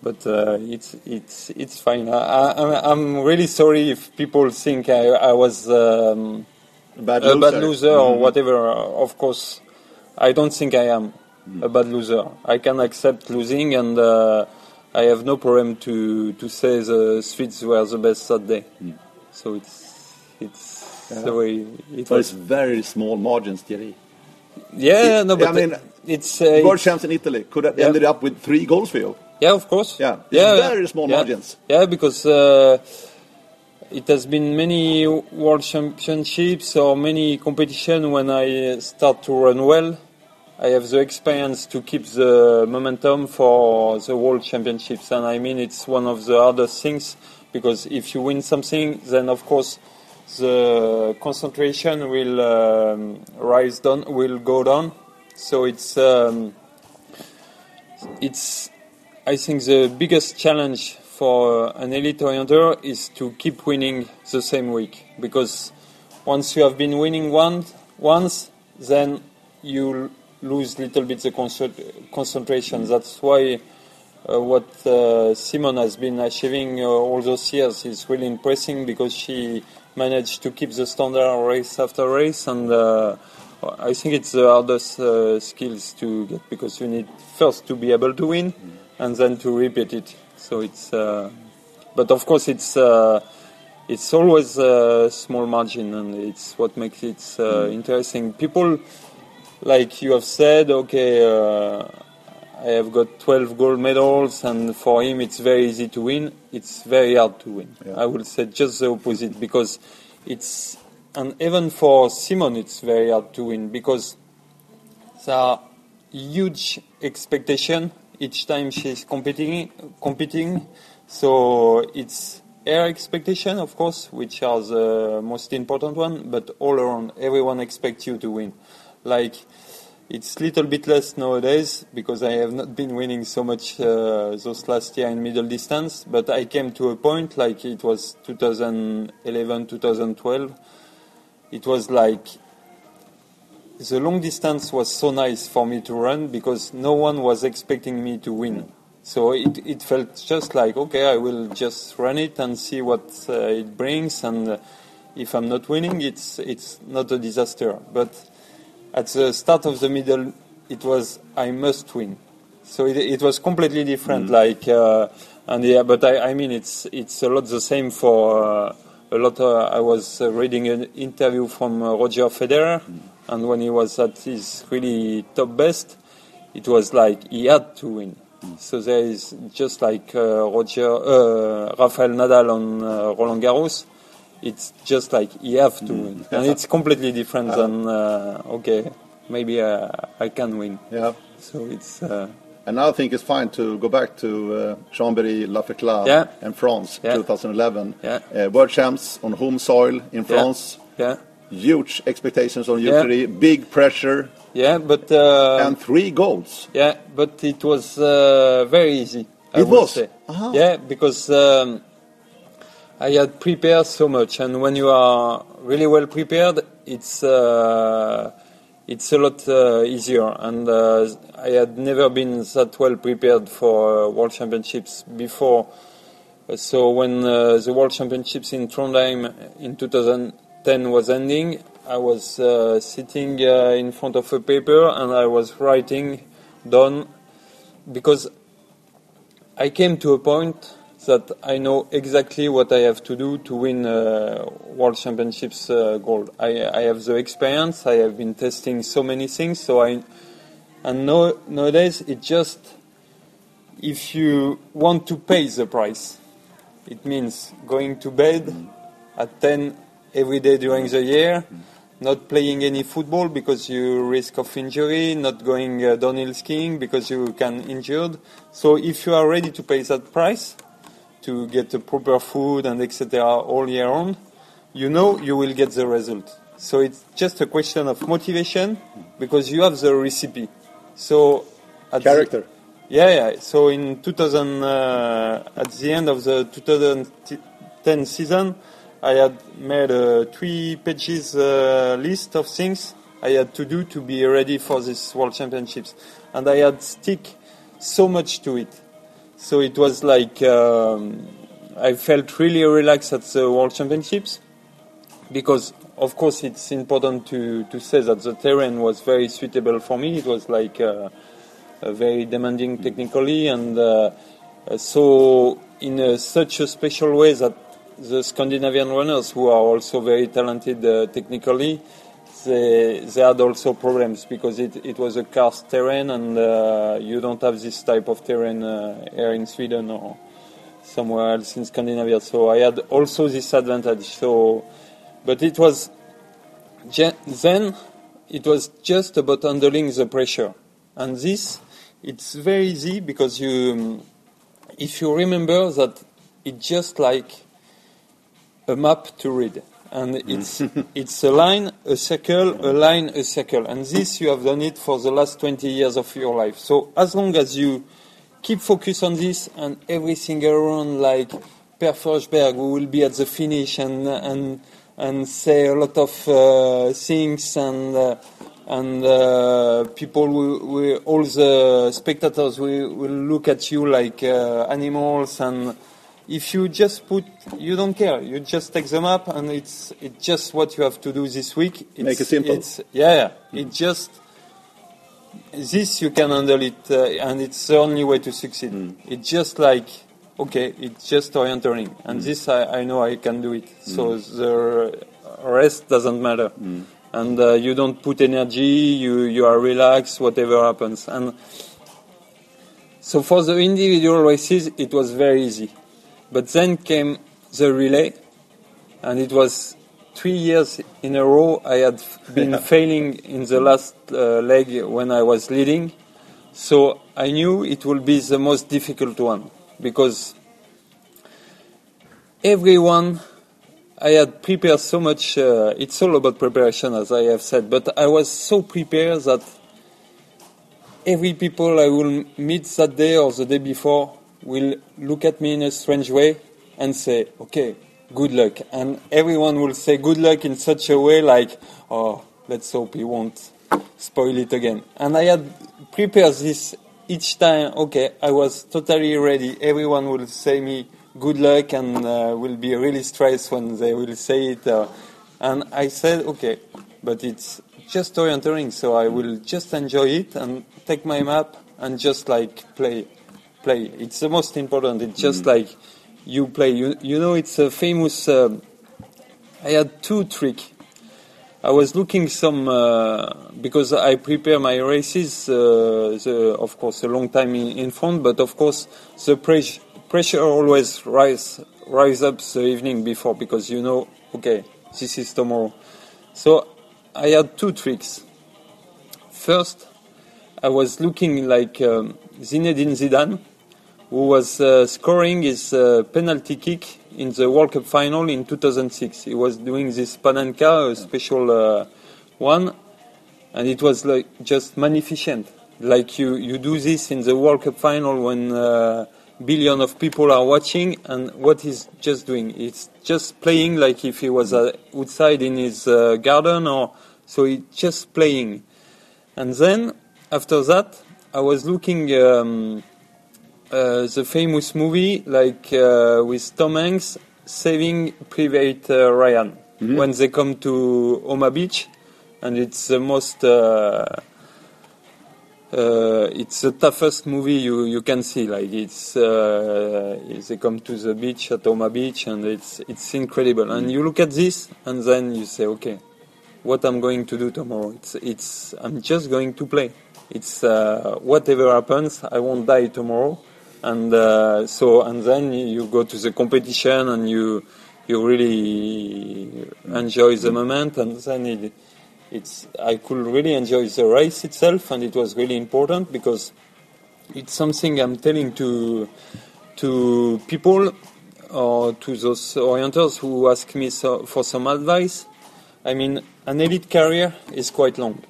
[SPEAKER 2] but uh, it's it's it's fine. I, I, I'm really sorry if people think I, I was um,
[SPEAKER 1] Bad
[SPEAKER 2] a
[SPEAKER 1] loser.
[SPEAKER 2] bad loser or
[SPEAKER 1] Mhm.
[SPEAKER 2] whatever. Of course, I don't think I am a bad loser. I can accept losing, and uh, I have no problem to to say the Swedes were the best that day. So it's it's
[SPEAKER 1] Yeah.
[SPEAKER 2] the way it
[SPEAKER 1] But it's
[SPEAKER 2] was.
[SPEAKER 1] very small margins, Thierry.
[SPEAKER 2] Yeah,
[SPEAKER 1] It-
[SPEAKER 2] no, but
[SPEAKER 1] I mean,
[SPEAKER 2] it's uh,
[SPEAKER 1] World
[SPEAKER 2] it's-
[SPEAKER 1] champs in Italy could have
[SPEAKER 2] Yeah.
[SPEAKER 1] ended up with three goals for you.
[SPEAKER 2] Yeah, of course.
[SPEAKER 1] Yeah, it's
[SPEAKER 2] yeah,
[SPEAKER 1] very small
[SPEAKER 2] yeah.
[SPEAKER 1] margins.
[SPEAKER 2] Yeah, because uh, it has been many world championships or many competition when I start to run well. I have the experience to keep the momentum for the world championships, and I mean it's one of the hardest things because if you win something, then of course the concentration will um, rise down, will go down. So it's um, it's I think the biggest challenge for an elite orienter is to keep winning the same week because once you have been winning one once, then you lose little bit the concert- concentration. That's why uh, what uh, Simone has been achieving uh, all those years is really impressive because she managed to keep the standard race after race and. Uh, I think it's the hardest uh, skills to get because you need first to be able to win and then to repeat it. So it's, uh, but of course it's it's always a small margin and it's what makes it interesting. People, like you have said, okay, uh, I have got 12 gold medals and for him it's very easy to win. It's very hard to win.
[SPEAKER 1] Yeah.
[SPEAKER 2] I would say just the opposite because it's and even for Simone it's very hard to win because there are huge expectation each time she's competing competing so it's her expectation of course which are the most important one but all around everyone expects you to win like it's little bit less nowadays because I have not been winning so much uh, those last year in middle distance. But I came to a point like it was 2011, 2012. It was like the long distance was so nice for me to run because no one was expecting me to win. So it, it felt just like, okay, I will just run it and see what uh, it brings. And uh, if I'm not winning, it's, it's not a disaster. But at the start of the middle, it was, I must win. So it, it was completely different. Like, uh, and yeah, but I, I mean, it's, it's a lot the same for uh, a lot. Uh, I was uh, reading an interview from uh, Roger Federer, and when he was at his really top best, it was like he had to win. So there is just like uh, Roger, uh, Rafael Nadal on uh, Roland Garros. It's just like you have to win, and it's <laughs> completely different than uh, okay, maybe uh, I can win.
[SPEAKER 1] Yeah.
[SPEAKER 2] So it's uh,
[SPEAKER 1] And I think it's fine to go back to uh, Chambéry, La Féclaz,
[SPEAKER 2] Yeah.
[SPEAKER 1] and France,
[SPEAKER 2] Yeah.
[SPEAKER 1] 2011.
[SPEAKER 2] Yeah.
[SPEAKER 1] Uh, world champs on home soil in France.
[SPEAKER 2] yeah,
[SPEAKER 1] Huge expectations on three, big pressure,
[SPEAKER 2] yeah, but uh,
[SPEAKER 1] and three goals.
[SPEAKER 2] Yeah, but it was uh, very easy. I
[SPEAKER 1] It was?
[SPEAKER 2] Say.
[SPEAKER 1] Aha.
[SPEAKER 2] Yeah, because um, I had prepared so much, and when you are really well prepared, it's uh, it's a lot uh, easier. And uh, I had never been that well prepared for uh, World Championships before. So when uh, the World Championships in Trondheim in 2010 was ending, I was uh, sitting in front of a paper and I was writing down because I came to a point that I know exactly what I have to do to win uh, World Championships uh, gold. I, I have the experience. I have been testing so many things, so I And no, nowadays, it just if you want to pay the price, it means going to bed at 10 every day during the year, not playing any football because you risk of injury, not going uh, downhill skiing because you can injured. So if you are ready to pay that price to get the proper food and etc. all year round, you know you will get the result. So it's just a question of motivation because you have the recipe. So at the-
[SPEAKER 1] Character.
[SPEAKER 2] yeah, yeah. So in 2000, uh, at the end of the 2010 season, I had made a three pages uh, list of things I had to do to be ready for this World Championships, and I had stick so much to it. So it was like um, I felt really relaxed at the World Championships because of course it's important to, to say that the terrain was very suitable for me. It was like uh, uh, very demanding technically and uh, uh, so in a, such a special way that the Scandinavian runners who are also very talented uh, technically they, they had also problems because it, it was a karst terrain and uh, you don't have this type of terrain uh, here in Sweden or somewhere else in Scandinavia. So I had also this advantage. So but it was then it was just about handling the pressure. And this it's very easy because you if you remember that it's just like a map to read and it's it's a line a circle a line a circle. And this you have done it for the last 20 years of your life. So as long as you keep focus on this and everything around like Per Forsberg who will be at the finish and and and say a lot of uh, things and uh, and uh, people will, will all the spectators will, will look at you like uh, animals and if you just put you don't care. You just take the map and it's it's just what you have to do this week. It's,
[SPEAKER 1] Make it simple.
[SPEAKER 2] it's yeah, yeah. It just this you can handle it uh, and it's the only way to succeed. It's just like okay it's just orienteering and this I, I know i can do it. So the rest doesn't matter. And uh, you don't put energy you you are relaxed whatever happens. And so for the individual races it was very easy but then came the relay and it was three years in a row I had <laughs> been failing in the last uh, leg when I was leading. So I knew it would be the most difficult one because everyone I had prepared so much. Uh, it's all about preparation, as I have said, but I was so prepared that every people I will meet that day or the day before will look at me in a strange way and say, okay, good luck. And everyone will say good luck in such a way like, oh, let's hope he won't spoil it again. And I had prepared this each time, okay, I was totally ready. Everyone will say me good luck and uh, will be really stressed when they will say it. Uh, and I said, okay, but it's just orienteering, so I will just enjoy it and take my map and just like play, play. It's the most important. It's just like you play. You you know, it's a famous. um I had two trick. I was looking some uh, because I prepare my races, uh, the, of course, a long time in, in front, but of course the pressure pressure always rise rise up the evening before because you know, okay, this is tomorrow. So I had two tricks. First, I was looking like um, Zinedine Zidane, who was uh, scoring his uh, penalty kick in the World Cup final in 2006. He was doing this Panenka, special uh, one, and it was like just magnificent. Like you, you do this in the World Cup final when uh, billion of people are watching, and what he's just doing, it's just playing like if he was uh, outside in his uh, garden, or so he's just playing. And then after that, I was looking. Um, uh, the famous movie like uh, with Tom Hanks saving Private uh, Ryan when they come to Omaha Beach, and it's the most. Uh, uh, it's the toughest movie you, you can see. Like it's uh, they come to the beach at Omaha Beach, and it's it's incredible. And you look at this, and then you say, okay, what I'm going to do tomorrow? It's it's I'm just going to play. it's uh, whatever happens, I won't die tomorrow, and uh, so and then you go to the competition and you you really enjoy the moment, and then it, it's I could really enjoy the race itself, and it was really important because it's something I'm telling to to people or to those orienters who ask me so, for some advice. I mean, an elite career is quite long.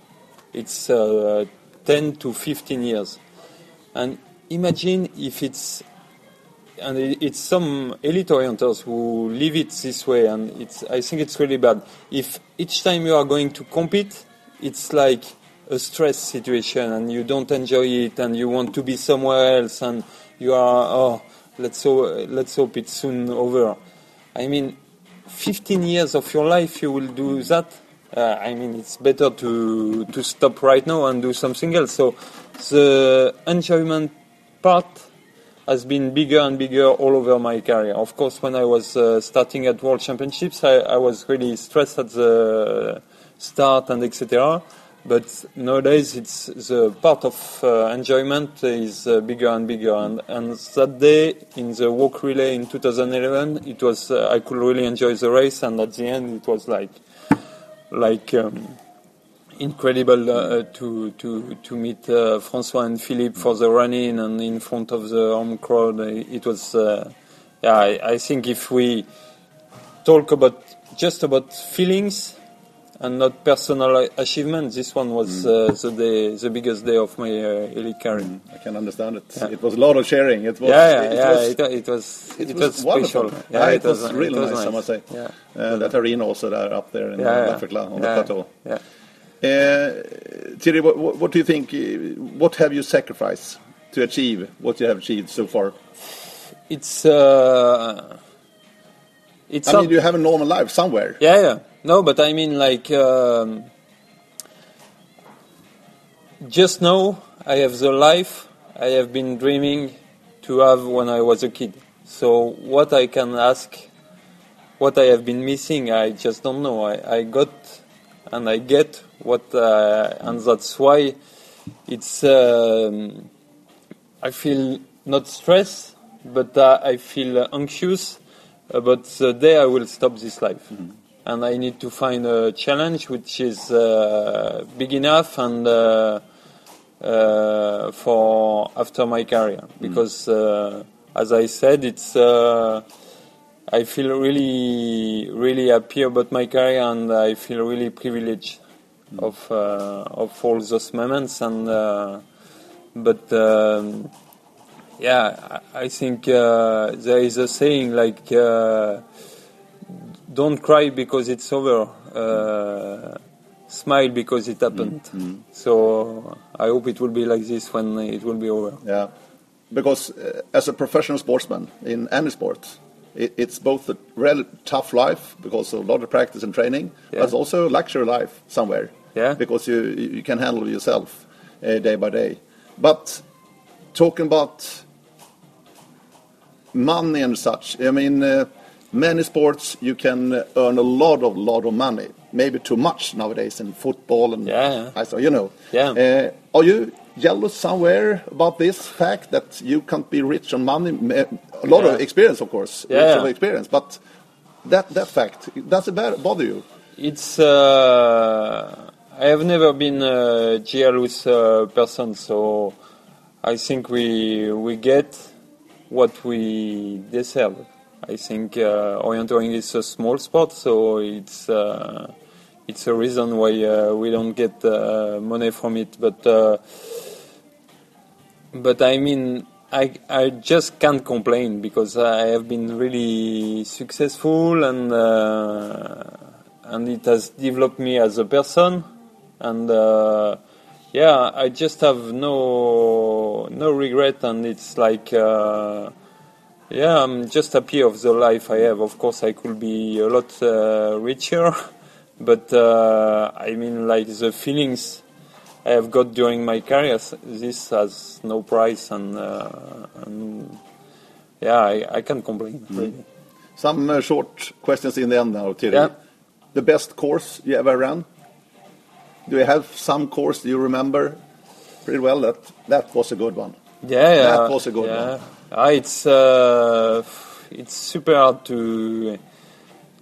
[SPEAKER 2] It's uh, 10 to 15 years. And imagine if it's and it's some elite orienters who live it this way, and it's I think it's really bad. If each time you are going to compete, it's like a stress situation, and you don't enjoy it, and you want to be somewhere else, and you are oh let's hope, let's hope it's soon over. I mean, 15 years of your life you will do that. Uh, I mean, it's better to to stop right now and do something else. So the enjoyment part has been bigger and bigger all over my career. Of course, when I was uh, starting at World Championships, I, I, was really stressed at the start and etc. But nowadays, it's the part of uh, enjoyment is uh, bigger and bigger. And, and, that day in the WOC relay in 2011, it was uh, I could really enjoy the race, and at the end, it was like like. Um, incredible uh, to to to meet uh, Francois and Philippe for the running and in front of the home crowd. It was, uh, yeah. I, I, think if we talk about just about feelings and not personal achievement, this one was mm. the day, the biggest day of my elite career. Mm,
[SPEAKER 1] I can understand it. Yeah. It was a lot of sharing. It was.
[SPEAKER 2] Yeah, yeah, it, yeah, was, it, it was. It,
[SPEAKER 1] it
[SPEAKER 2] was,
[SPEAKER 1] was
[SPEAKER 2] special.
[SPEAKER 1] Yeah, it, was, was really nice, nice, I must say. Yeah. that arena also there up there in yeah, Africa on the plateau.
[SPEAKER 2] Yeah.
[SPEAKER 1] Uh, Thierry, what, what, do you think? What have you sacrificed to achieve what you have achieved so far?
[SPEAKER 2] It's. Uh, it's.
[SPEAKER 1] I mean, you have a normal life somewhere.
[SPEAKER 2] Yeah, yeah. No, but I mean, like, um, just now I have the life I have been dreaming to have when I was a kid. So what I can ask, what I have been missing, I just don't know. I, I got and I get what, uh, and that's why it's. Um, I feel not stressed, but uh, I feel anxious about the day I will stop this life. Mm-hmm. And I need to find a challenge which is uh, big enough and uh, uh, for after my career, mm-hmm. because as I said, it's I feel really, really happy about my career, and I feel really privileged mm. Of uh, of all those moments. And uh, but um, yeah, I think uh, there is a saying like, uh, "Don't cry because it's over." Uh, smile because it happened. Mm-hmm. So I hope it will be like this when it will be over.
[SPEAKER 1] Yeah, because uh, as a professional sportsman in any sport, it's both a really tough life because of a lot of practice and training, yeah. but it's also a luxury life somewhere.
[SPEAKER 2] Yeah.
[SPEAKER 1] Because you you can handle yourself uh, day by day. But talking about money and such, I mean, uh, many sports you can earn a lot of lot of money, maybe too much nowadays in football and
[SPEAKER 2] yeah,
[SPEAKER 1] I saw you know.
[SPEAKER 2] Yeah.
[SPEAKER 1] Uh, are you jealous somewhere about this fact that you can't be rich on money? A lot yeah. of experience, of course,
[SPEAKER 2] yeah.
[SPEAKER 1] of experience, but that that fact does it bother you?
[SPEAKER 2] It's. Uh, I have never been a jealous uh, person, so I think we we get what we deserve. I think uh, orienteering is a small sport, so it's uh, it's a reason why uh, we don't get uh, money from it. But uh, but I mean, I I just can't complain because I have been really successful and uh, and it has developed me as a person and. Uh, yeah, I just have no no regret, and it's like uh, yeah, I'm just happy of the life I have. Of course, I could be a lot uh, richer, <laughs> but uh, I mean, like the feelings I have got during my career, this has no price, and, uh, and yeah, I, I can't complain. Mm. Really.
[SPEAKER 1] Some uh, short questions in the end now, Thierry.
[SPEAKER 2] Yeah.
[SPEAKER 1] The best course you ever ran? Do you have some course do you remember? pretty well. That that was a good one.
[SPEAKER 2] Yeah, yeah.
[SPEAKER 1] That was a good
[SPEAKER 2] yeah.
[SPEAKER 1] one.
[SPEAKER 2] Ah, it's uh, it's super hard to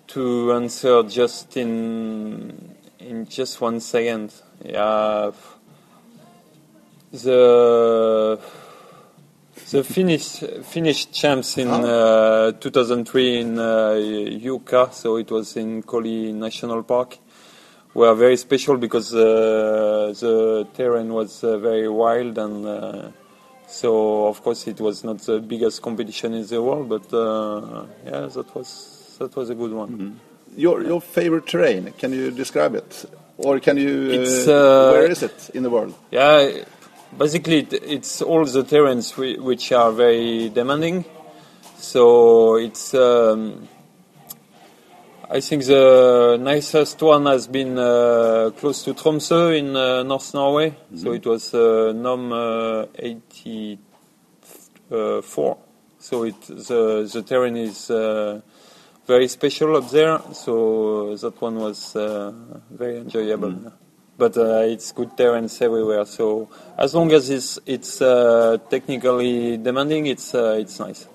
[SPEAKER 2] to answer just in in just one second. Yeah, the the Finnish Finnish champs in uh, 2003 in uh, Jukka, so it was in Koli National Park, were very special because uh, the terrain was uh, very wild and uh, so of course it was not the biggest competition in the world, but uh, yeah, that was that was a good one.
[SPEAKER 1] Your your favorite terrain? Can you describe it, or can you?
[SPEAKER 2] It's,
[SPEAKER 1] uh,
[SPEAKER 2] uh,
[SPEAKER 1] where is it in the world?
[SPEAKER 2] Yeah, basically it, it's all the terrains which are very demanding. So it's um, I think the nicest one has been uh, close to Tromsø in uh, North Norway. So it was uh, NOM uh, 84. So it the the terrain is uh, very special up there. So that one was uh, very enjoyable. But uh, it's good terrains everywhere. So as long as it's it's uh, technically demanding, it's uh, it's nice.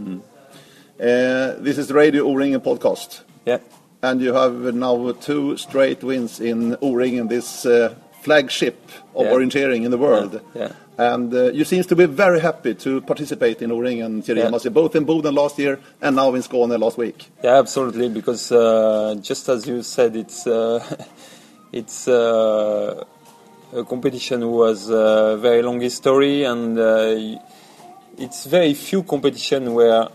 [SPEAKER 1] Uh, this is Radio O-ringen podcast,
[SPEAKER 2] Yeah.
[SPEAKER 1] And you have now two straight wins in O-ringen, this uh, flagship of
[SPEAKER 2] Yeah.
[SPEAKER 1] orienteering in the world.
[SPEAKER 2] Yeah.
[SPEAKER 1] And uh, you seems to be very happy to participate in O-ringen, Thierry
[SPEAKER 2] Yeah.
[SPEAKER 1] Masi, both in Boden last year and now in Skåne last week.
[SPEAKER 2] Yeah, absolutely. Because uh, just as you said, it's uh, <laughs> it's uh, a competition who has a very long history, and uh, it's very few competition where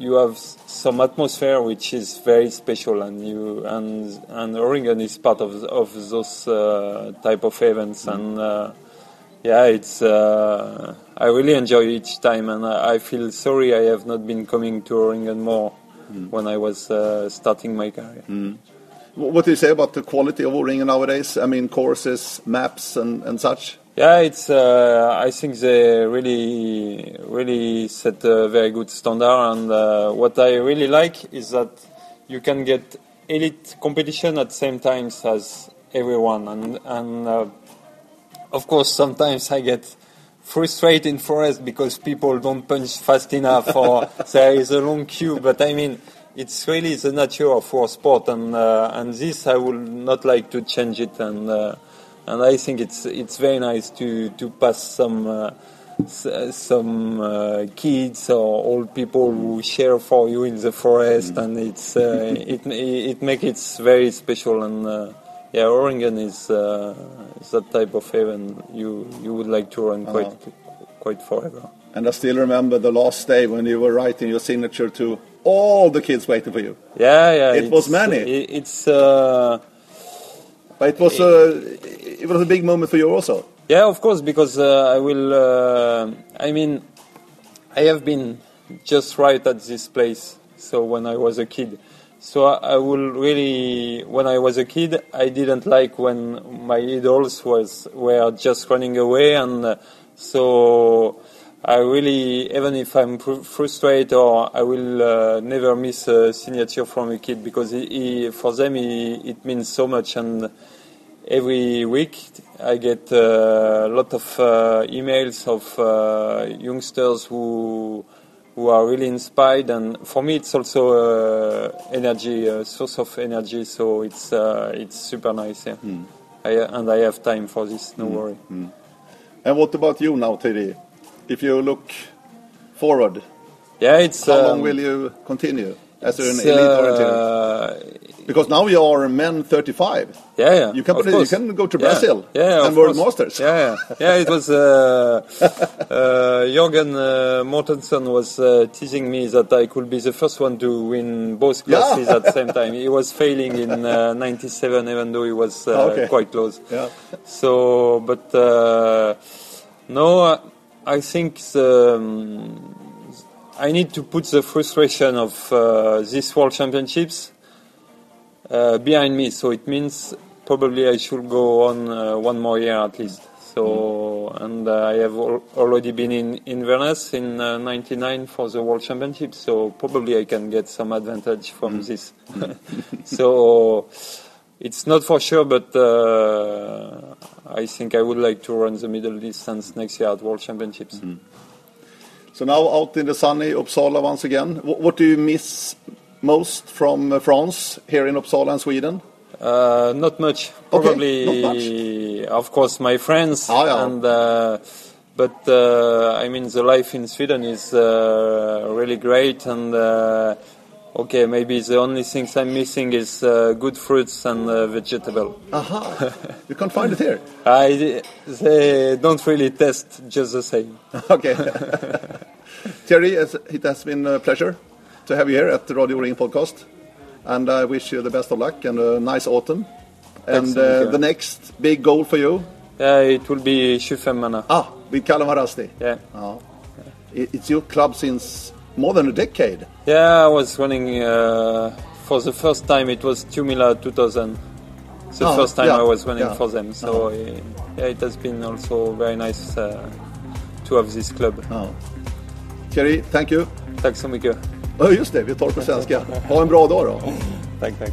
[SPEAKER 2] you have some atmosphere which is very special, and you and and O-Ringen is part of of those uh, type of events, and. Uh, yeah, it's. Uh, I really enjoy each time, and I, I feel sorry I have not been coming to O-Ringen more when I was uh, starting my career.
[SPEAKER 1] Wh- What do you say about the quality of O-ringen nowadays? I mean, courses, maps, and, and such.
[SPEAKER 2] Yeah, it's. Uh, I think they really, really set a very good standard, and uh, what I really like is that you can get elite competition at the same time as everyone, and and uh, of course sometimes I get frustrated in forest because people don't punch fast enough or <laughs> there is a long queue. But I mean, it's really the nature of our sport, and uh, and this I would not like to change it, and uh, and I think it's it's very nice to to pass some. Uh, some uh, kids or old people who share for you in the forest, and it's uh, <laughs> it it make it very special. And uh, yeah, O-Ringen is uh, is that type of heaven you you would like to run quite quite forever.
[SPEAKER 1] And I still remember the last day when you were writing your signature to all the kids waiting for you.
[SPEAKER 2] Yeah, yeah.
[SPEAKER 1] It was many.
[SPEAKER 2] it- it's uh,
[SPEAKER 1] But it was a, it was a big moment for you also.
[SPEAKER 2] Yeah, of course, because uh, I will. Uh, I mean, I have been just right at this place. So when I was a kid, so I, I will really. When I was a kid, I didn't like when my idols was were just running away, and uh, so I really, even if I'm fr- frustrated or I will uh, never miss a signature from a kid because he, he, for them he, it means so much. And every week I get a lot of uh, emails of uh, youngsters who who are really inspired. And for me it's also uh, energy a source of energy. So it's uh, it's super nice yeah. I, and I have time for this no worry.
[SPEAKER 1] And what about you now, Thierry? If you look forward,
[SPEAKER 2] yeah it's
[SPEAKER 1] how long
[SPEAKER 2] um,
[SPEAKER 1] will you continue as an elite orienteer?
[SPEAKER 2] uh,
[SPEAKER 1] Because now you are men 35.
[SPEAKER 2] Yeah, yeah.
[SPEAKER 1] You can play- you can go to
[SPEAKER 2] Yeah,
[SPEAKER 1] Brazil
[SPEAKER 2] yeah,
[SPEAKER 1] and World
[SPEAKER 2] course.
[SPEAKER 1] Masters.
[SPEAKER 2] Yeah, yeah, yeah. It was <laughs> uh, uh, Jörgen uh, Mårtensson was uh, teasing me that I could be the first one to win both
[SPEAKER 1] Yeah.
[SPEAKER 2] classes at the same <laughs> time. He was failing in uh, '97, even though he was uh,
[SPEAKER 1] Okay.
[SPEAKER 2] quite close.
[SPEAKER 1] Yeah.
[SPEAKER 2] So, but uh, no, uh, I think the, um, I need to put the frustration of uh, these World Championships uh, behind me. So it means probably I should go on uh, one more year at least. So and uh, I have al- already been in Inverness in uh, '99 for the World Championships. So probably I can get some advantage from this. <laughs> so it's not for sure, but uh, I think I would like to run the middle distance next year at World Championships.
[SPEAKER 1] Mm-hmm. So now out in the sunny Uppsala once again. What, what do you miss most from uh, France here in Uppsala and Sweden?
[SPEAKER 2] Uh, not much.
[SPEAKER 1] Okay,
[SPEAKER 2] Probably,
[SPEAKER 1] not much.
[SPEAKER 2] of course, my friends.
[SPEAKER 1] Ah, yeah.
[SPEAKER 2] And uh, but uh, I mean, the life in Sweden is uh, really great. And uh, okay, maybe the only things I'm missing is uh, good fruits and uh, vegetable.
[SPEAKER 1] Aha, <laughs> you can't find it here.
[SPEAKER 2] I they don't really taste just the same. <laughs>
[SPEAKER 1] Okay. <laughs> Thierry, it has been a pleasure to have you here at the Radio Ring podcast. And I wish you the best of luck and a nice autumn. And uh, the next big goal for you?
[SPEAKER 2] Yeah, it will be 25manna.
[SPEAKER 1] Ah, with Rasti.
[SPEAKER 2] Yeah.
[SPEAKER 1] It- It's your club since more than a decade.
[SPEAKER 2] Yeah, I was running uh, for the first time. It was Tiomila 2000. The
[SPEAKER 1] Oh,
[SPEAKER 2] first time
[SPEAKER 1] yeah,
[SPEAKER 2] I was running
[SPEAKER 1] yeah.
[SPEAKER 2] for them. So uh, yeah, it has been also very nice uh, to have this club.
[SPEAKER 1] Ja. Thierry, thank you.
[SPEAKER 2] Tack så mycket.
[SPEAKER 1] Ja, just det, vi tar på svenska. Ha en bra dag då.
[SPEAKER 2] Tack, tack.